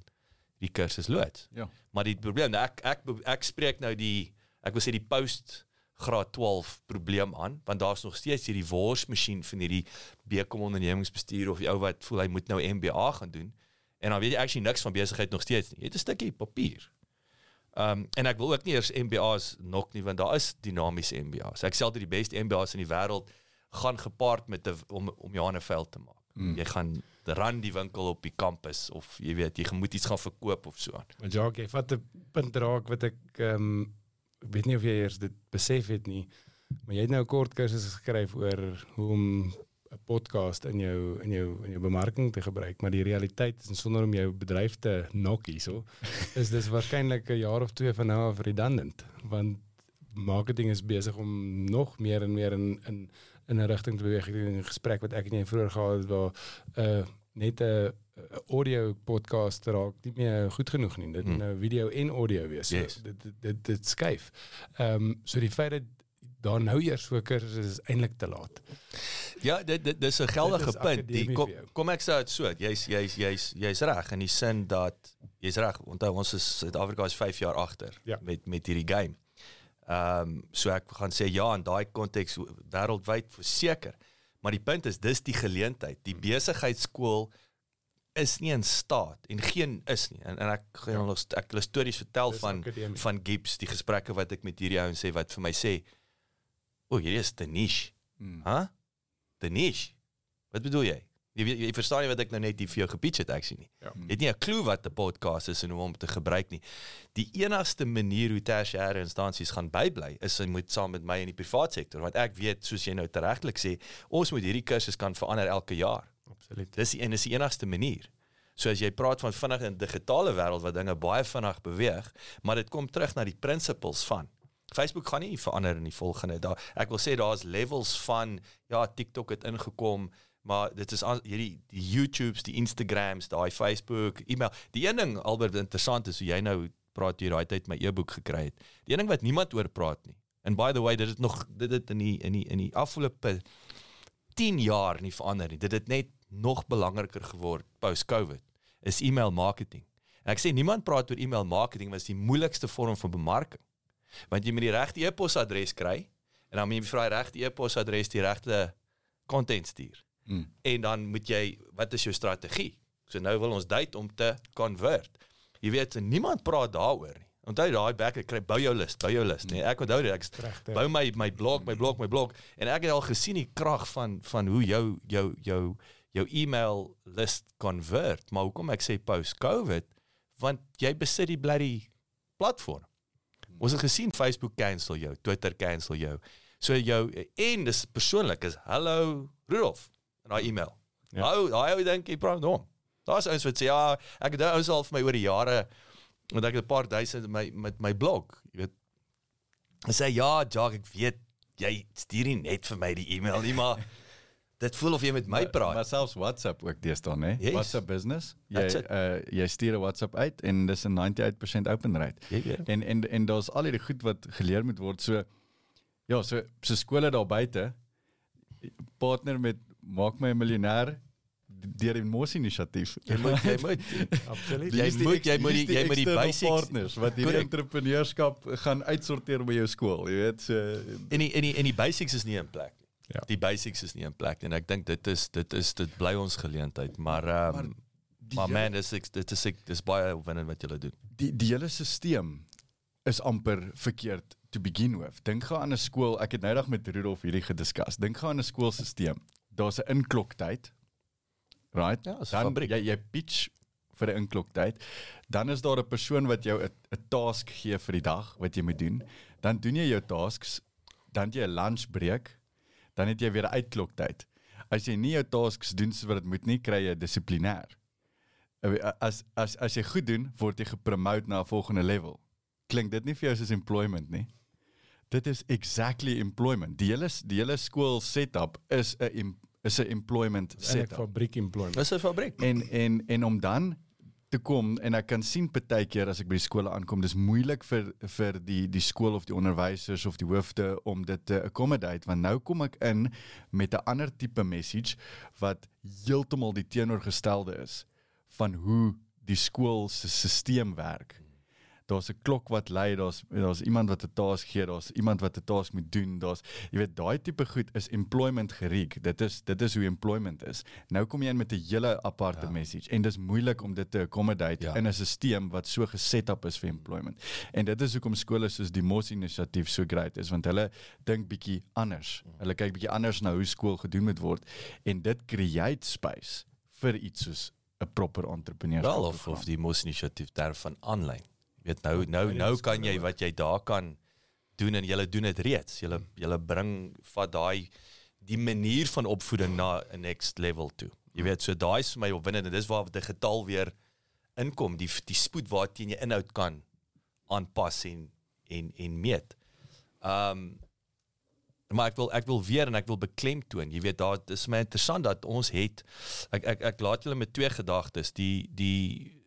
die kursus loods. Ja. Maar die probleem, ek ek ek spreek nou die ek wil sê die post graad 12 probleem aan want daar's nog steeds hierdie worsmasjien van hierdie bekom ondernemingsbestuur of die ou wat voel hy moet nou MBA gaan doen en dan weet jy actually niks van besigheid nog steeds nie. Jy het 'n stukkie papier. Ehm um, en ek wil ook nie eers MBA's nok nie want daar is dinamiese MBA's. Ek sê altyd die beste MBA's in die wêreld gaan gepaard met 'n om om jou hande vuil te maak. Mm. Jy gaan run die winkel op die kampus of jy weet jy moet iets gaan verkoop of so aan. Maar ja, ek vat 'n punt raak wat ek ehm um, ek weet nie of jy eers dit besef het nie, maar jy het nou 'n kort kursus geskryf oor hoe om 'n podcast in jou in jou in jou bemarking te gebruik, maar die realiteit is sonder om jou bedryf te nok hierso, [laughs] is dis waarskynlik 'n jaar of twee van nou af redundant, want marketing is besig om nog meer en meer in in in 'n rigting te beweeg. In 'n gesprek wat ek en jy vroeër gehad het waar 'n uh, net 'n audio podcast raak nie meer goed genoeg nie. Dit moet hmm. nou video en audio wees. So, yes. dit dit dit, dit skuif. Ehm um, so die feit dat daar nou eers so kursus is, is eintlik te laat. Ja, dit dit dis 'n geldige punt. Die kom, kom ek sê dit so, jy's jy's jy's jy's reg in die sin dat jy's reg. Onthou ons is Suid-Afrika is 5 jaar agter ja. met met hierdie game. Ehm um, so ek gaan sê ja in daai konteks wêreldwyd verseker. Maar die punt is dis die geleentheid. Die besigheidskool is nie in staat en geen is nie. En, en ek gaan ja. nog ek wil stories vertel dis van akademie. van Gibbs, die gesprekke wat ek met hierdie ouens sê wat vir my sê, "O, oh, hierdie is te niche." Hmm. Hæ? Huh? Te niche. Wat bedoel jy? Jy, jy, jy verstaan nie wat ek nou net hier vir jou gepitch het actually nie. Ja. Jy het nie 'n klou wat 'n podcast is en hoe om te gebruik nie. Die enigste manier hoe tersiêre instansies gaan bybly is jy moet saam met my in die privaat sektor want ek weet soos jy nou tereglik sê, ons moet hierdie kursus kan verander elke jaar. Absoluut. Dis die en is die enigste manier. So as jy praat van vinnig in digitale wêreld waar dinge baie vinnig beweeg, maar dit kom terug na die principles van Facebook gaan nie verander in die volgende daar ek wil sê daar's levels van ja TikTok het ingekom maar dit is hierdie die YouTubes, die Instagrams, daai Facebook, e-mail. Die een ding albei interessant is hoe jy nou praat hier daai tyd my e-boek gekry het. Die een ding wat niemand oor praat nie. And by the way, dit het nog dit het in die in die in die afgelope 10 jaar nie verander nie. Dit het net nog belangriker geword post COVID. Is e-mail marketing. En ek sê niemand praat oor e-mail marketing, maar dit is die moeilikste vorm van bemarking. Want jy moet die regte e-posadres kry en dan moet jy vra die regte e-posadres die regte content stuur. Mm. En dan moet jy wat is jou strategie? So nou wil ons date om te convert. Jy weet niemand praat daaroor nie. Onthou daai back ek kry bou jou lys, bou jou lys, nee. Ek onthou dit ek Rechte. bou my my blog, my blog, my blog en ek het al gesien die krag van van hoe jou jou jou jou e-mail list convert. Maar hoekom ek sê post COVID? Want jy besit die bloody platform. Ons het gesien Facebook cancel jou, Twitter cancel jou. So jou en dis persoonlik is hallo Rudolf in daai e-mail. Ja. Nou, daai ou dink jy praat hom. Daar's ouens wat sê ja, ek het ou al vir my oor die jare want ek het 'n paar duisend my met my blog, jy weet. Hy sê ja, Jacques, ek weet jy stuur nie net vir my die e-mail nie, maar [laughs] dit voel of jy met my praat. Maar, maar selfs WhatsApp ook deesdae, né? Yes. WhatsApp business. Jy uh jy stuur 'n WhatsApp uit en dis 'n 98% open rate. Ja, en en en daar's al hierdie goed wat geleer moet word. So ja, so so skole daar buite partner met maak my 'n miljonair deur die Mos inisiatief. Jy moet jy moet [laughs] absoluut jy moet jy moet jy moet die basics partners wat die entrepreneurskap gaan uitsorteer by jou skool, jy weet so en die en die en die basics is nie in plek nie. Ja. Die basics is nie in plek en ek dink dit is dit is dit bly ons geleentheid, maar ehm um, maar, maar man, dis ek dit is ek dis baie winnend wat julle doen. Die die hele stelsel is amper verkeerd to begin with. Dink gou aan 'n skool, ek het nou net met Rudolf hierdie gediskus. Dink gou aan 'n skoolstelsel daar's 'n inkloktyd. Right? Ja, dan jy jy pitch vir 'n inkloktyd. Dan is daar 'n persoon wat jou 'n task gee vir die dag wat jy moet doen. Dan doen jy jou tasks, dan jy 'n lunch break, dan het jy weer 'n uitkloktyd. As jy nie jou tasks doen soos wat dit moet nie, kry jy dissiplinêr. As as as jy goed doen, word jy gepromote na 'n volgende level. klink dit nie vir jou soos employment nie? Dit is exactly employment. Die hele die hele skool setup is 'n is 'n employment setup. fabriek employment. Dis 'n fabriek. En en en om dan te kom en ek kan sien partykeer as ek by die skole aankom, dis moeilik vir vir die die skool of die onderwysers of die hoofde om dit te accommodate want nou kom ek in met 'n ander tipe message wat heeltemal die teenoorgestelde is van hoe die skool se stelsel werk. Daar's 'n klok wat lui, daar's daar's iemand wat 'n taak gee, daar's iemand wat 'n taak moet doen, daar's jy weet daai tipe goed is employment geriek. Dit is dit is hoe employment is. Nou kom jy in met 'n hele aparte ja. message en dis moeilik om dit te accommodate Ja. in 'n stelsel wat so geset up is vir employment. En dit is hoekom skole soos die Mos inisiatief so great is want hulle dink bietjie anders. Hulle kyk bietjie anders na hoe skool gedoen moet word en dit create space vir iets soos 'n proper entrepreneurskap. Wel of of die mos inisiatief daar van aanlyn. Weet nou nou nou kan jy wat jy daar kan doen en julle doen dit reeds. Julle julle bring vat daai die manier van opvoeding na 'n next level toe. Jy weet so daai is vir my opwindend en dis waar digitaal weer inkom, die die spoed waarteen jy inhoud kan aanpas en en en meet. Um maar ek wil ek wil weer en ek wil beklemtoon. Jy weet daar dis my interessant dat ons het ek ek ek laat julle met twee gedagtes. Die die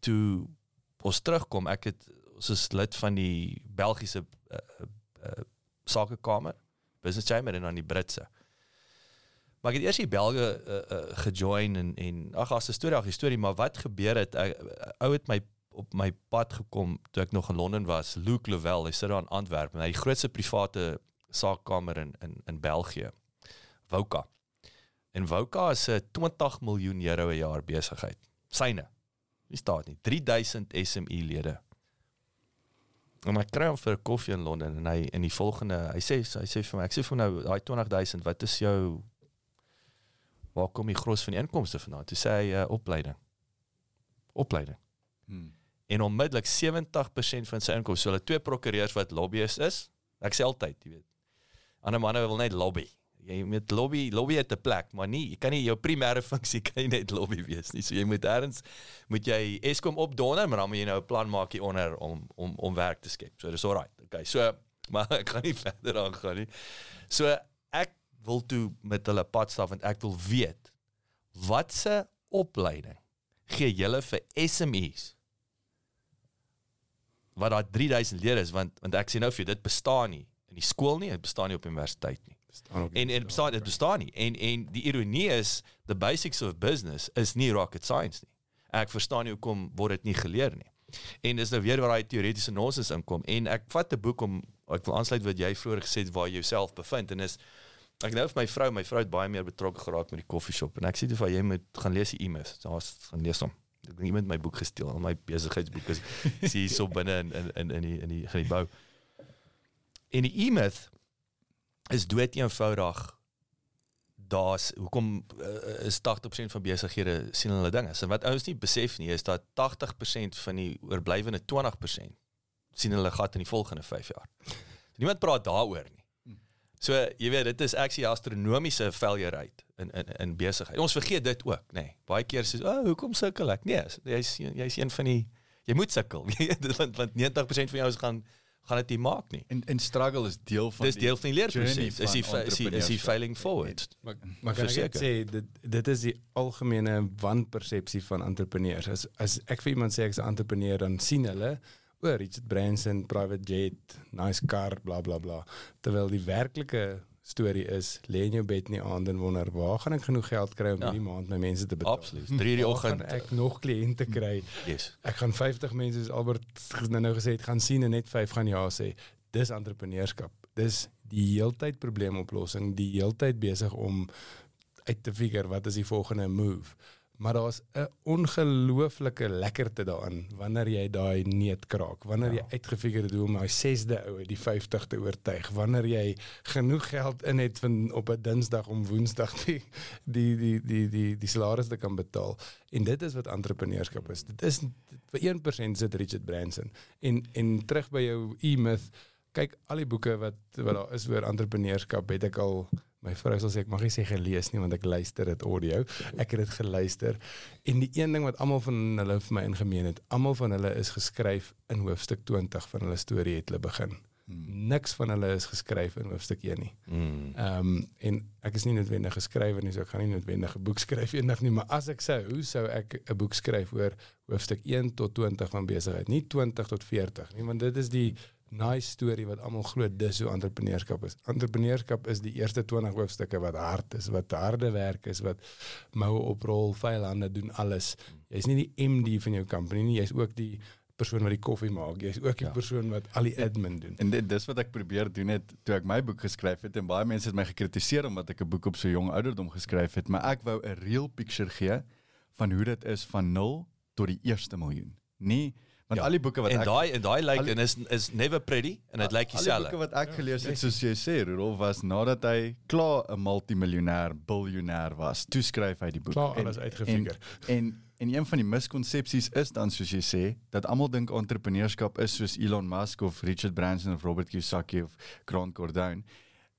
toe ons terugkom, ek het is lid van die Belgiese uh, uh, sakekamer, business chamber en dan die Britse. Maar ek het eers die Belge uh, uh, gejoin en en ag as 'n storie, ag die storie, maar wat gebeur het? Ek ou het my op my pad gekom toe ek nog in Londen was. Luke Louwel, hy sit daar in Antwerpen. Hy het die grootste private saakkamer in in in België. Wouka. En Wouka is 'n 20 miljoen euro 'n jaar besigheid. Syne. Nie staat nie. 3000 SME lede. En ek kry hom vir 'n koffie in Londen en hy in die volgende hy sê hy sê vir my ek sê vir nou daai 20000 wat is jou waar kom die gros van die inkomste vandaan? Toe sê hy uh, opleiding. Opleiding. Hmm. En onmiddellik 70% van sy inkomste, so hulle twee prokureurs wat lobbyist is. Ek sê altyd, jy weet. Ander manne wil net lobby. Jy moet lobby, lobby het 'n plek, maar nie, jy kan nie jou primêre funksie [laughs] kan net lobby wees nie. So jy moet eers moet jy Eskom opdonder, maar dan moet jy nou 'n plan maak hier onder om om om werk te skep. So dis alright. Okay. So [laughs] maar ek gaan nie verder aangaan nie. So ek wil toe met hulle pad stap want ek wil weet watse opleiding gee julle vir SMEs wat daar 3000 lede is want want ek sê nou vir jou dit bestaan nie in die skool nie, dit bestaan nie op universiteit nie. Staan ook nie. En en dit bestaan dit bestaan nie. En en die ironie is the basics of business is nie rocket science nie. Ek verstaan nie hoekom word dit nie geleer nie. En dis nou weer waar daai teoretiese nonsens inkom en ek vat 'n boek om ek wil aansluit wat jy vroeër gesê het waar jy jouself bevind en is ek nou vir my vrou, my vrou het baie meer betrokke geraak met die koffieshop en ek sê toe vir jy moet gaan lees die e-mails. Daar's gaan lees hom. Ek het iemand my boek gesteel, al my besigheidsboek is [laughs] is hier so binne in in in in die in die, in die bou. En die e-myth is dood eenvoudig daar's hoekom uh, is 80% van besighede sien hulle dinge. So wat ouens nie besef nie is dat 80% van die oorblywende 20% sien hulle gat in die volgende 5 jaar. Niemand praat daaroor nie. So jy weet dit is actually astronomiese failure rate in in in besigheid. Ons vergeet dit ook, nê. Nee. Baie keer sê, "O, oh, hoekom sukkel ek?" Nee, jy's jy's een van die jy moet sukkel. [laughs] want want 90% van jou is gaan gaan dit nie maak nie. En en struggle is deel van Dis deel van die leerproses. Is die is die is die failing forward. Maar, maar kan ek sê dit dit is die algemene wanpersepsie van entrepreneurs. As as ek vir iemand sê ek's 'n entrepreneur dan sien hulle o, Richard Branson, private jet, nice car, bla bla bla. Terwyl die werklike storie is, lê in jou bed in die aand en wonder, waar gaan ek genoeg geld kry om Ja. hierdie maand my mense te betaal? Absoluut. 3 die oggend. ek nog kliënte kry? Yes. Ek gaan 50 mense soos Albert nou nou gesê het gaan sien en net 5 gaan ja sê. Dis entrepreneurskap. Dis die heeltyd probleemoplossing, die heeltyd besig om uit te figure wat is die volgende move. Maar daar's 'n ongelooflike lekkerte daarin wanneer jy daai neet kraak, wanneer jy uitgefigure het hoe om daai 6de ou die 50 te oortuig, wanneer jy genoeg geld in het van op 'n Dinsdag om Woensdag die die die die die die salaris te kan betaal. En dit is wat entrepreneurskap is. Dit is vir 1% sit Richard Branson. En en terug by jou e-myth kyk al die boeke wat wat daar is oor entrepreneurskap het ek al My vrou sal sê ek mag nie sê gelees nie want ek luister dit audio. Ek het dit geluister en die een ding wat almal van hulle vir my ingemeen het, almal van hulle is geskryf in hoofstuk 20 van hulle storie het hulle begin. Hmm. Niks van hulle is geskryf in hoofstuk 1 nie. Mm. Ehm um, en ek is nie noodwendig 'n skrywer nie, so ek gaan nie noodwendig 'n boek skryf eendag nie, maar as ek sou, hoe sou ek 'n boek skryf oor hoofstuk 1 tot 20 van besigheid, nie 20 tot 40 nie, want dit is die nice storie wat almal glo dis hoe entrepreneurskap is. Entrepreneurskap is die eerste 20 hoofstukke wat hard is, wat harde werk is, wat moue oprol, vuil hande doen alles. Jy's nie die MD van jou company nie, jy's ook die persoon wat die koffie maak. Jy's ook die Ja. persoon wat al die admin doen. En dit dis wat ek probeer doen het toe ek my boek geskryf het en baie mense het my gekritiseer omdat ek 'n boek op so jong ouderdom geskryf het, maar ek wou 'n real picture gee van hoe dit is van 0 tot die eerste miljoen. Nee, want Ja. al die boeke wat En ek daai en daai lyk die- en is is never pretty en dit lyk Al die boeke dieselfde. wat ek gelees het soos jy sê, Rudolf was nadat hy klaar 'n multimiljonair, biljoenêr was, toe skryf hy die boek. Klaar En- alles uitgefigure. En, en en een van die miskonsepsies is dan soos jy sê, dat almal dink entrepreneurskap is soos Elon Musk of Richard Branson of Robert Kiyosaki of Grant Cardone.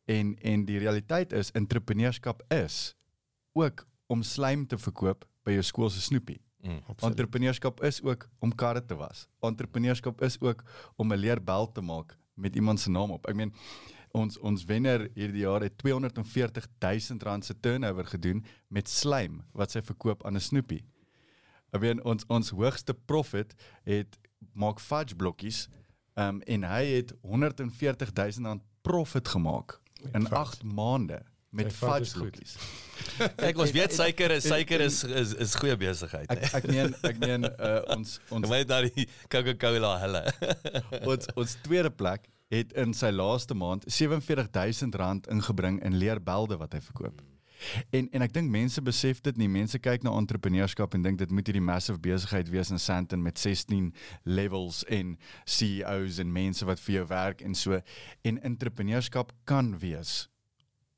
En en die realiteit is entrepreneurskap is ook om slaim te verkoop by jou skool se snoepie. Mm. Entrepreneurskap is ook om karre te was. Entrepreneurskap is ook om 'n leerbel te maak met iemand se naam op. Ek meen ons ons wenner hierdie jaar het 240 000 rand se turnover gedoen met slaim wat sy verkoop aan 'n snoepie. Ek meen ons ons hoogste profit het maak fudge blokkies um, en hy het 140 000 rand profit gemaak in fudge. 8 maande met fudge blokkies. [laughs] Kyk, ons weet suiker is suiker is is is goeie besigheid. Ek ek meen ek meen uh, [laughs] ons ons Ons moet na die Coca-Cola hulle. [laughs] ons ons tweede plek het in sy laaste maand 47000 rand ingebring in leerbelde wat hy verkoop. En en ek dink mense besef dit nie. Mense kyk na entrepreneurskap en dink dit moet hierdie massive besigheid wees in Sandton met 16 levels en CEOs en mense wat vir jou werk en so. En entrepreneurskap kan wees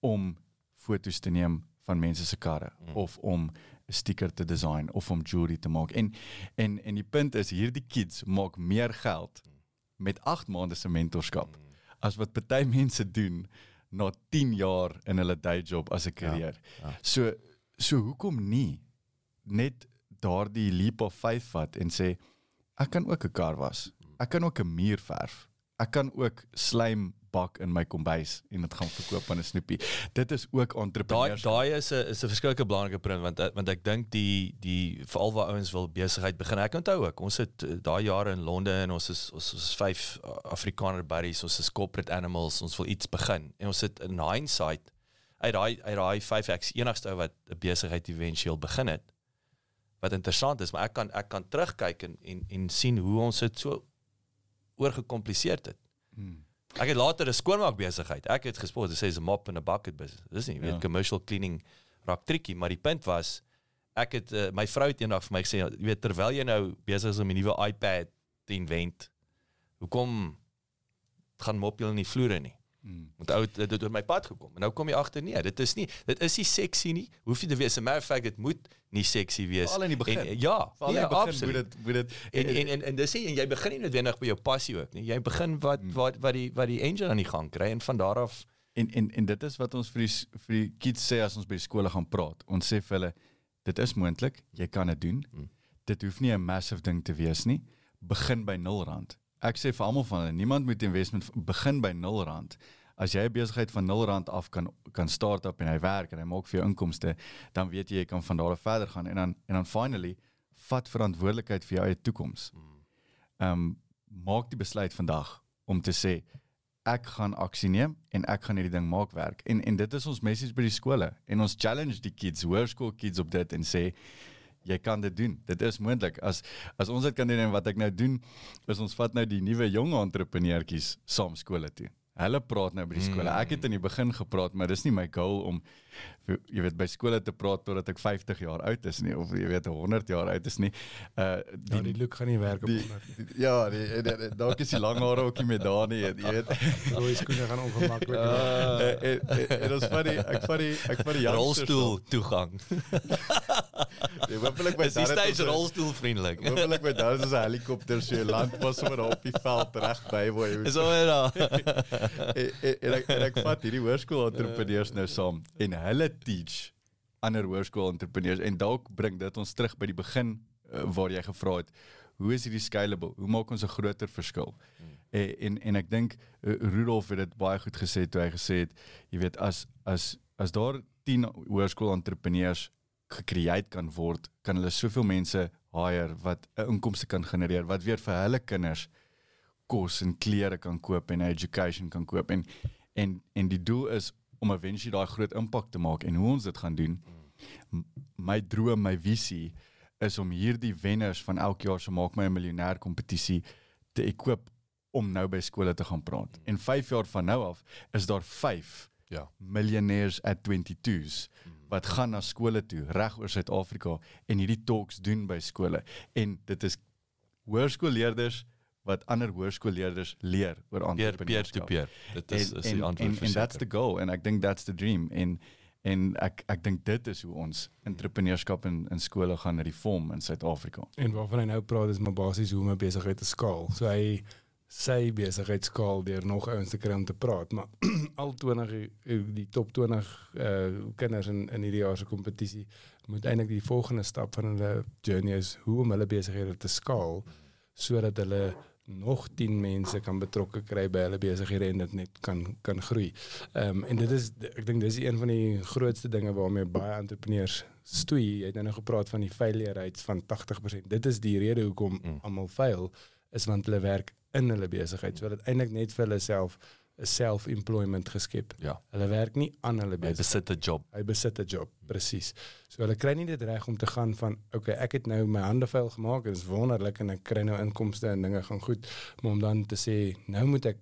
om foto's te neem van mense se karre mm. of om 'n sticker te design of om jewelry te maak. En en en die punt is hierdie kids maak meer geld met 8 maande se mentorskap as wat baie mense doen na 10 jaar in hulle day job as 'n karier. Ja, ja. So so hoekom nie net daardie leap of faith vat en sê ek kan ook 'n kar was. Ek kan ook 'n muur verf. Ek kan ook slaim bak in my kombuis en dit gaan verkoop aan 'n snoepie. Dit is ook Daai entrepreneurskap. daai is 'n is 'n verskillike belangrike punt want eh, want ek dink die die veral waar ouens wil besigheid begin. Ek onthou ook, ons het eh, daai jare in Londen en ons is ons is vyf eh, Afrikaner buddies, ons is corporate animals, ons wil iets begin. En ons het in hindsight uit daai uit daai 5x enigste ou wat 'n besigheid éventueel begin het. Wat interessant is, maar ek kan ek kan terugkyk en en en sien hoe ons dit so oorgekompliseer het. Hmm. Ek het later 'n skoonmaak besigheid. Ek het gespot, dit sê is 'n mop en 'n bucket business. Dis nie, jy weet, Ja. commercial cleaning raak tricky, maar die punt was ek het uh, my vrou het eendag vir my gesê, jy weet terwyl jy nou besig is om 'n nuwe iPad te invent, hoekom gaan mop jy nie vloere nie? Hmm. Want ou dit het oor my pad gekom. En nou kom jy agter nee, dit is nie dit is nie sexy nie. Hoef nie te wees. 'n Matter of fact, dit moet nie sexy wees. Veral in die begin. En, ja, Veral in die begin absoluut. moet dit moet dit En en en en dis nie en jy begin nie noodwendig by jou passie ook nie. Jy begin wat Hmm. wat wat die wat die angel aan die gang kry en van daar af En en en dit is wat ons vir die vir die kids sê as ons by skole gaan praat. Ons sê vir hulle dit is moontlik, jy kan dit doen. Hmm. Dit hoef nie 'n massive ding te wees nie. Begin by 0 rand. Ek sê vir almal van hulle, niemand moet investment begin by 0 rand. As jy 'n besigheid van 0 rand af kan kan start up en hy werk en hy maak vir jou inkomste, dan weet jy jy kan van daar af verder gaan en dan en dan finally vat verantwoordelikheid vir jou eie toekoms. Ehm um, maak die besluit vandag om te sê ek gaan aksie neem en ek gaan hierdie ding maak werk. En en dit is ons message by die skole en ons challenge die kids, hoërskool kids op dit en sê jy kan dit doen. Dit is moontlik. As as ons dit kan doen en wat ek nou doen is ons vat nou die nuwe jong entrepreneurtjies saam skole toe. Hulle praat nou by die skole. Ek het in die begin gepraat, maar dis nie my goal om jy weet by skole te praat totdat ek 50 jaar oud is nie of jy weet 100 jaar oud is nie. Uh Ja, die look gaan nie werk op die, honderd. die, ja, die, die, die, dalk is die lang hare ook nie meer daar nie, jy weet. [laughs] Rooi skoene gaan ongemaklik Uh, raak. en, en, en ons vat die ek die ek vat die [laughs] rolstoel toegang. [laughs] Nee, hopelik met Is die stage rolstoelvriendelik? Hopelik met daar is 'n helikopter so jy land pas sommer daar op die veld reg by waar jy Is alweer daar. en, en, ek, en ek vat hierdie hoërskool entrepreneurs nou saam en hulle teach ander hoërskool entrepreneurs en dalk bring dit ons terug by die begin uh, waar jy gevra het hoe is hierdie scalable? Hoe maak ons 'n groter verskil? Hmm. en, en en ek dink uh, Rudolf het dit baie goed gesê toe hy gesê het jy weet as as as daar 10 hoërskool entrepreneurs gecreate kan word kan hulle soveel mense hire wat 'n inkomste kan genereer wat weer vir hulle kinders kos en klere kan koop en education kan koop. En en en die doel is om eventually daai groot impak te maak en hoe ons dit gaan doen. My droom, my visie is om hierdie wenners van elke jaar se maak my 'n miljonair kompetisie te equip om nou by skole te gaan praat. En 5 jaar van nou af is daar 5 Ja. millionaires at 22s wat gaan na skole toe reg oor Suid-Afrika en hierdie talks doen by skole en dit is hoërskoolleerders wat ander hoërskoolleerders leer oor Peer peer entrepreneurskap. to peer. Dit is En- is die antwoord en, en that's the goal and ek dink that's the dream en en ek ek dink dit is hoe ons entrepreneurskap in in skole gaan reform in Suid-Afrika. En waarvan hy nou praat is maar basies hoe om 'n besigheid te skaal. So hy sy besigheid skaal deur nog ouens te kry om te praat, maar [clears throat] al 20 die- die top 20 uh kinders in in hierdie jaar se kompetisie moet eintlik die volgende stap van hulle journey is hoe om hulle besighede te skaal sodat hulle nog 10 mense kan betrokke kry by hulle besighede en dit net kan kan groei. Ehm um, en dit is ek dink dis een van die grootste dinge waarmee baie entrepreneurs stoei. Jy het nou nog gepraat van die failure rates van 80%. Dit is die rede hoekom Mm. almal fail is want hulle werk in hulle besigheid. So dit eintlik net vir hulle self self-employment geskep. Ja. Hulle werk nie aan hulle Hy besigheid. besit 'n job. Hy besit 'n job, presies. So hulle kry nie dit reg om te gaan van okay, ek het nou my hande vuil gemaak en dit is wonderlik en ek kry nou inkomste en dinge gaan goed, maar om dan te sê nou moet ek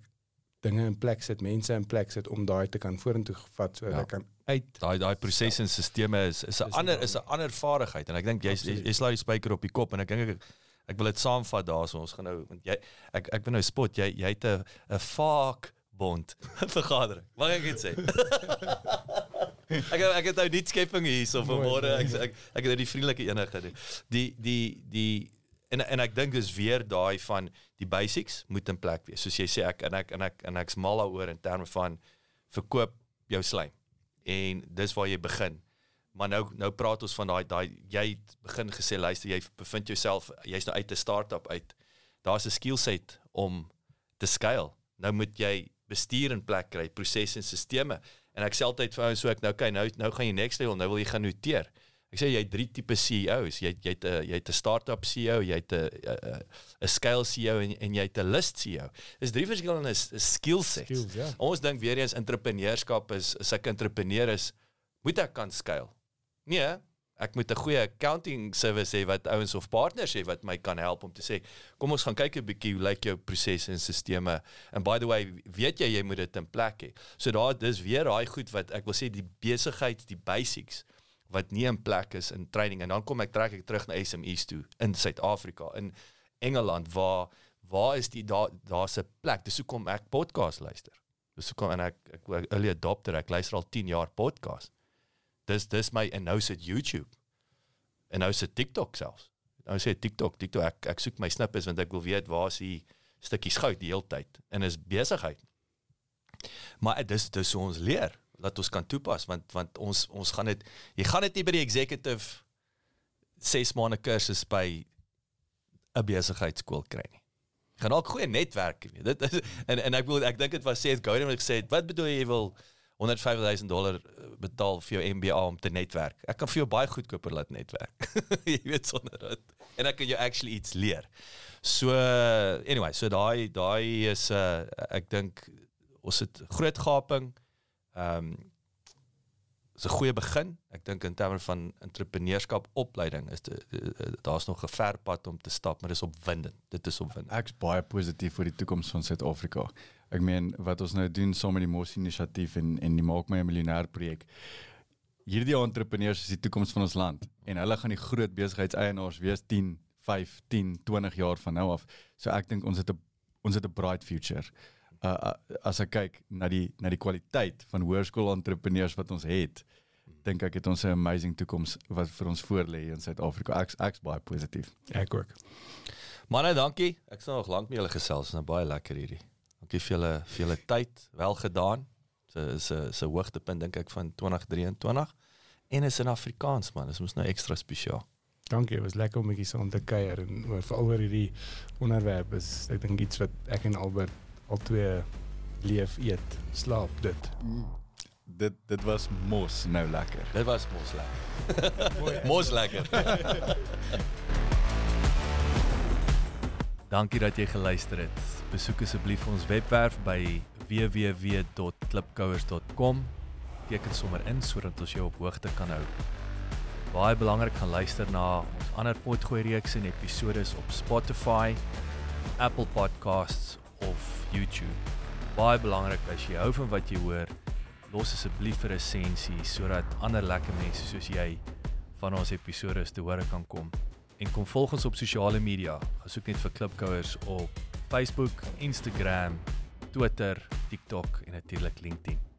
dinge in plek sit, mense in plek sit om daai te kan vorentoe vat sodat Ja. ek kan uit Daai daai prosesse en sisteme is is 'n ander is 'n ander vaardigheid en ek dink jy, Absoluut. jy slaan die spyker op die kop en ek dink ek ek wil dit saamvat daarso ons gaan nou want jy ek ek wil nou spot jy jy het 'n 'n vaak bond [laughs] vergadering. Mag ek dit sê? ek het- ek het nou nie skepping hier so Mooi, vanmôre mooi. ek ek ek het nou die vriendelike ene gedoen. Die die die en en ek dink dis weer daai van die basics moet in plek wees. Soos jy sê ek en ek en ek en ek's mal daaroor in terme van verkoop jou slaim. En dis waar jy begin. Maar nou nou praat ons van daai daai jy het begin gesê luister jy bevind jouself jy's nou uit 'n start-up uit. Daar's 'n skill set om te scale. Nou moet jy bestuur in plek kry, prosesse en sisteme. En ek sê altyd vir ouens so ek nou okay, nou nou gaan jy next level, nou wil jy gaan noteer. Ek sê jy het drie tipe CEOs. Jy jy het 'n jy het 'n start-up CEO, jy het 'n 'n 'n scale CEO en en jy het 'n list CEO. Dis drie verskillende skill sets. skills, ja. Ons dink weer eens entrepreneurskap is as ek 'n entrepreneur is, moet ek kan scale. Nee, ek moet 'n goeie accounting service hê wat ouens of partners hê wat my kan help om te sê, kom ons gaan kyk 'n bietjie hoe lyk jou prosesse en sisteme. And by the way, weet jy jy moet dit in plek hê. So daar dis weer daai goed wat ek wil sê die besigheid, die basics wat nie in plek is in training en dan kom ek trek ek terug na SMEs toe in Suid-Afrika in Engeland waar waar is die daar daar's 'n plek dis hoekom ek podcast luister dis hoekom en ek ek ek early adopter ek luister al 10 jaar podcast dis dis my en nou sit YouTube en nou sit TikTok selfs nou sê TikTok TikTok ek ek soek my snippets want ek wil weet waar is die stukkies goud die hele tyd en is besigheid maar dis dis hoe ons leer dat ons kan toepas want want ons ons gaan dit jy gaan dit nie by die executive 6 maande kursus by 'n besigheidskool kry nie. Gaan dalk goeie netwerk hê. Dit is en en ek wil ek dink dit was Seth Godin wat gesê het, wat bedoel jy wil 105000 dollar eh, betaal vir jou MBA om te netwerk. Ek kan vir jou baie goedkoper laat netwerk. [laughs] jy weet sonder dit. En ek kan jou actually iets leer. So anyway, so daai daai is 'n uh, ek dink ons het groot gaping. Ehm um, is 'n goeie begin. Ek dink in terme van entrepreneurskap opleiding is daar's nog 'n ver pad om te stap, maar dis opwindend. Dit is opwindend. Ek's baie positief vir die toekoms van Suid-Afrika. Ek meen wat ons nou doen saam met die Mos inisiatief en en die maak my 'n miljonair projek. Hierdie entrepreneurs is die toekoms van ons land en hulle gaan die groot besigheidseienaars wees 10, 5, 10, 20 jaar van nou af. So ek dink ons het 'n ons het 'n bright future. Uh, as ek kyk na die na die kwaliteit van hoërskool entrepreneurs wat ons het, dink ek het ons 'n amazing toekoms wat vir ons voorlê in Suid-Afrika. Ek's ek's baie positief. Ek ook. Manne, dankie. Ek sal nog lank met julle gesels. Dit is nou baie lekker hierdie. Dankie vir julle vir julle tyd. Wel gedaan. Se se se hoogtepunt dink ek van 2023 en is in Afrikaans man. Dit mos nou ekstra spesiaal. Dankie, dit was lekker om 'n bietjie saam te kuier en oor veral oor hierdie onderwerp is ek dink iets wat ek en Albert al twee leef, eet, slaap dit. Dit dit was mos nou lekker. Dit was mos lekker. mos lekker. Dankie dat jy geluister het. Besoek asseblief ons webwerf by www.klipkouers.com. Teken sommer in sodat ons jou op hoogte kan hou. Baie belangrik gaan luister na ons ander potgooi reeks en episode op Spotify, Apple Podcasts of YouTube. Baie belangrik as jy hou van wat jy hoor, los asseblief 'n resensie sodat ander lekker mense soos jy van ons episode te hore kan kom. En kom volg ons op sosiale media. Gaan soek net vir Klipkouers op Facebook, Instagram, Twitter, TikTok en natuurlik LinkedIn.